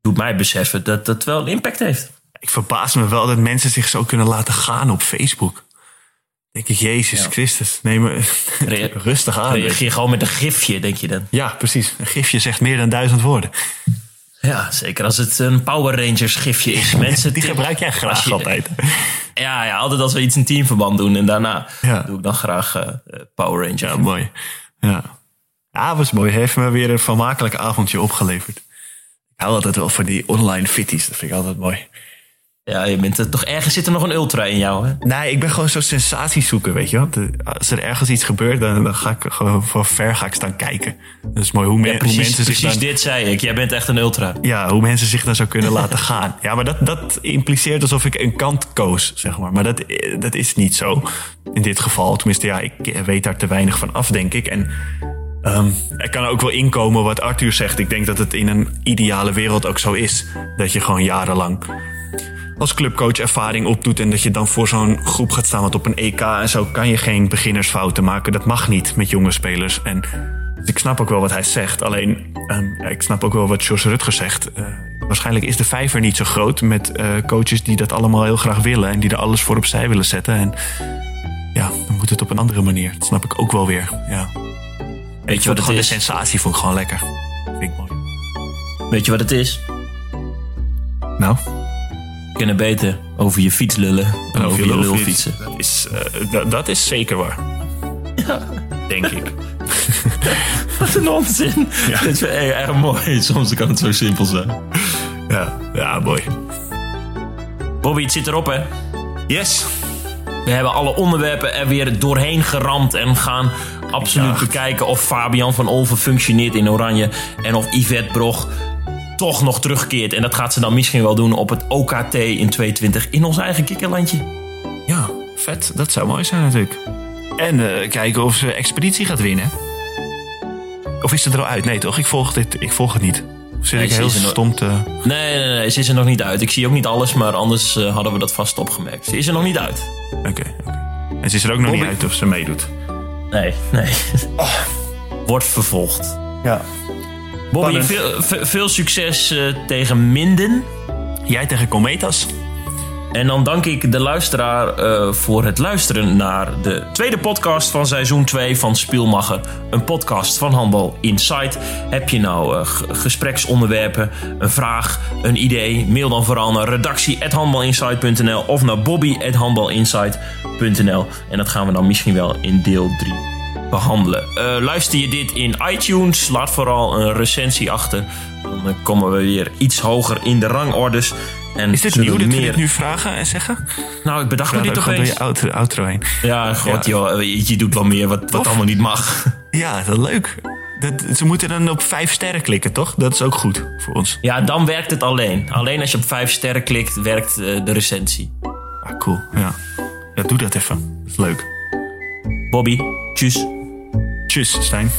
doet mij beseffen dat dat wel een impact heeft. Ik verbaas me wel dat mensen zich zo kunnen laten gaan op Facebook. Denk ik, Jezus Ja. Christus, neem me rustig aan. Reageer gewoon met een gifje, denk je dan. Ja, precies. Een gifje zegt meer dan duizend woorden. Ja, zeker als het een Power Rangers gifje is. Mensen Die gebruik jij graag je- altijd. Ja, ja, altijd als we iets in teamverband doen. En daarna Ja. doe ik dan graag eh, eh, Power Rangers. Ja, mooi. Ja. Ja, was mooi. Heeft me weer een vermakelijk avondje opgeleverd. Ik hou altijd wel van die online fitties. Dat vind ik altijd mooi. Ja, je bent er toch ergens zit er nog een ultra in jou, hè? Nee, ik ben gewoon zo'n sensatie zoeken, weet je wel. Als er ergens iets gebeurt, dan, dan ga ik gewoon van ver ga ik staan kijken. Dat is mooi hoe, Precies, mensen zich precies dit zei ik. Jij bent echt een ultra. Ja, hoe mensen zich dan zo kunnen laten gaan. Ja, maar dat, dat impliceert alsof ik een kant koos, zeg maar. Maar dat, dat is niet zo in dit geval. Tenminste, ja, ik weet daar te weinig van af, denk ik. En ehm er kan ook wel inkomen wat Arthur zegt. Ik denk dat het in een ideale wereld ook zo is. Dat je gewoon jarenlang als clubcoach ervaring opdoet... en dat je dan voor zo'n groep gaat staan. Want op een EK en zo kan je geen beginnersfouten maken. Dat mag niet met jonge spelers. En dus ik snap ook wel wat hij zegt. Alleen, ehm, ik snap ook wel wat Jos Rutger zegt. Eh, waarschijnlijk is de vijver niet zo groot met eh, coaches die dat allemaal heel graag willen. En die er alles voor opzij willen zetten. En ja, dan moet het op een andere manier. Dat snap ik ook wel weer. Ja. Weet je wat het gewoon is? de sensatie vond ik gewoon lekker. Vind ik mooi. Weet je wat het is? Nou, We kunnen beter over je fiets lullen dan over je lul fietsen. Dat is, eh, dat- is zeker waar. Denk ik. Wat een onzin. Dat is erg mooi. Soms kan het zo simpel zijn. Ja, ja mooi. Bobby, het zit erop, hè? Yes. We hebben alle onderwerpen er weer doorheen geramd en gaan absoluut Ja. bekijken of Fabian van Olven functioneert in Oranje en of Yvette Brog toch nog terugkeert. En dat gaat ze dan misschien wel doen op het OKT in 22 in ons eigen kikkerlandje. Ja, vet. Dat zou mooi zijn natuurlijk. En eh, kijken of ze expeditie gaat winnen. Of is ze er al uit? Nee, toch? Ik volg, dit, ik volg het niet. Of zit Nee, ik heel stom te... Nee, nee, nee, ze is er nog niet uit. Ik zie ook niet alles, maar anders eh, hadden we dat vast opgemerkt. Ze is er nog niet uit. Oké, oké. En ze is er ook nog Bobby- niet uit of ze meedoet. Nee, nee. Wordt vervolgd. Ja. Bobby, veel, ve- veel succes eh, tegen Minden. Jij tegen Cometas? En dan dank ik de luisteraar eh, voor het luisteren naar de tweede podcast van seizoen 2 van Spielmacher. Een podcast van Handbal Insight. Heb je nou uh, gespreksonderwerpen, een vraag, een idee? Mail dan vooral naar redactie.handbalinsight.nl of naar bobby.handbalinsight.nl. En dat gaan we dan misschien wel in deel 3 behandelen. Uh, luister je dit in iTunes, laat vooral een recensie achter. Dan komen we weer iets hoger in de rangordes. En is dit nieuw dat meer... we dit nu vragen en zeggen? Nou, ik bedacht me dit toch eens. door je outro, heen. Ja, god ja. joh, je doet wel meer wat, wat allemaal niet mag. Ja, dat leuk. Dat, ze moeten dan op vijf sterren klikken, toch? Dat is ook goed voor ons. Ja, dan werkt het alleen. Alleen als je op vijf sterren klikt, werkt uh, de recensie. Ah, cool. Ja. ja, doe dat even. Dat is leuk. Bobby, tjus. Tjus, Stijn.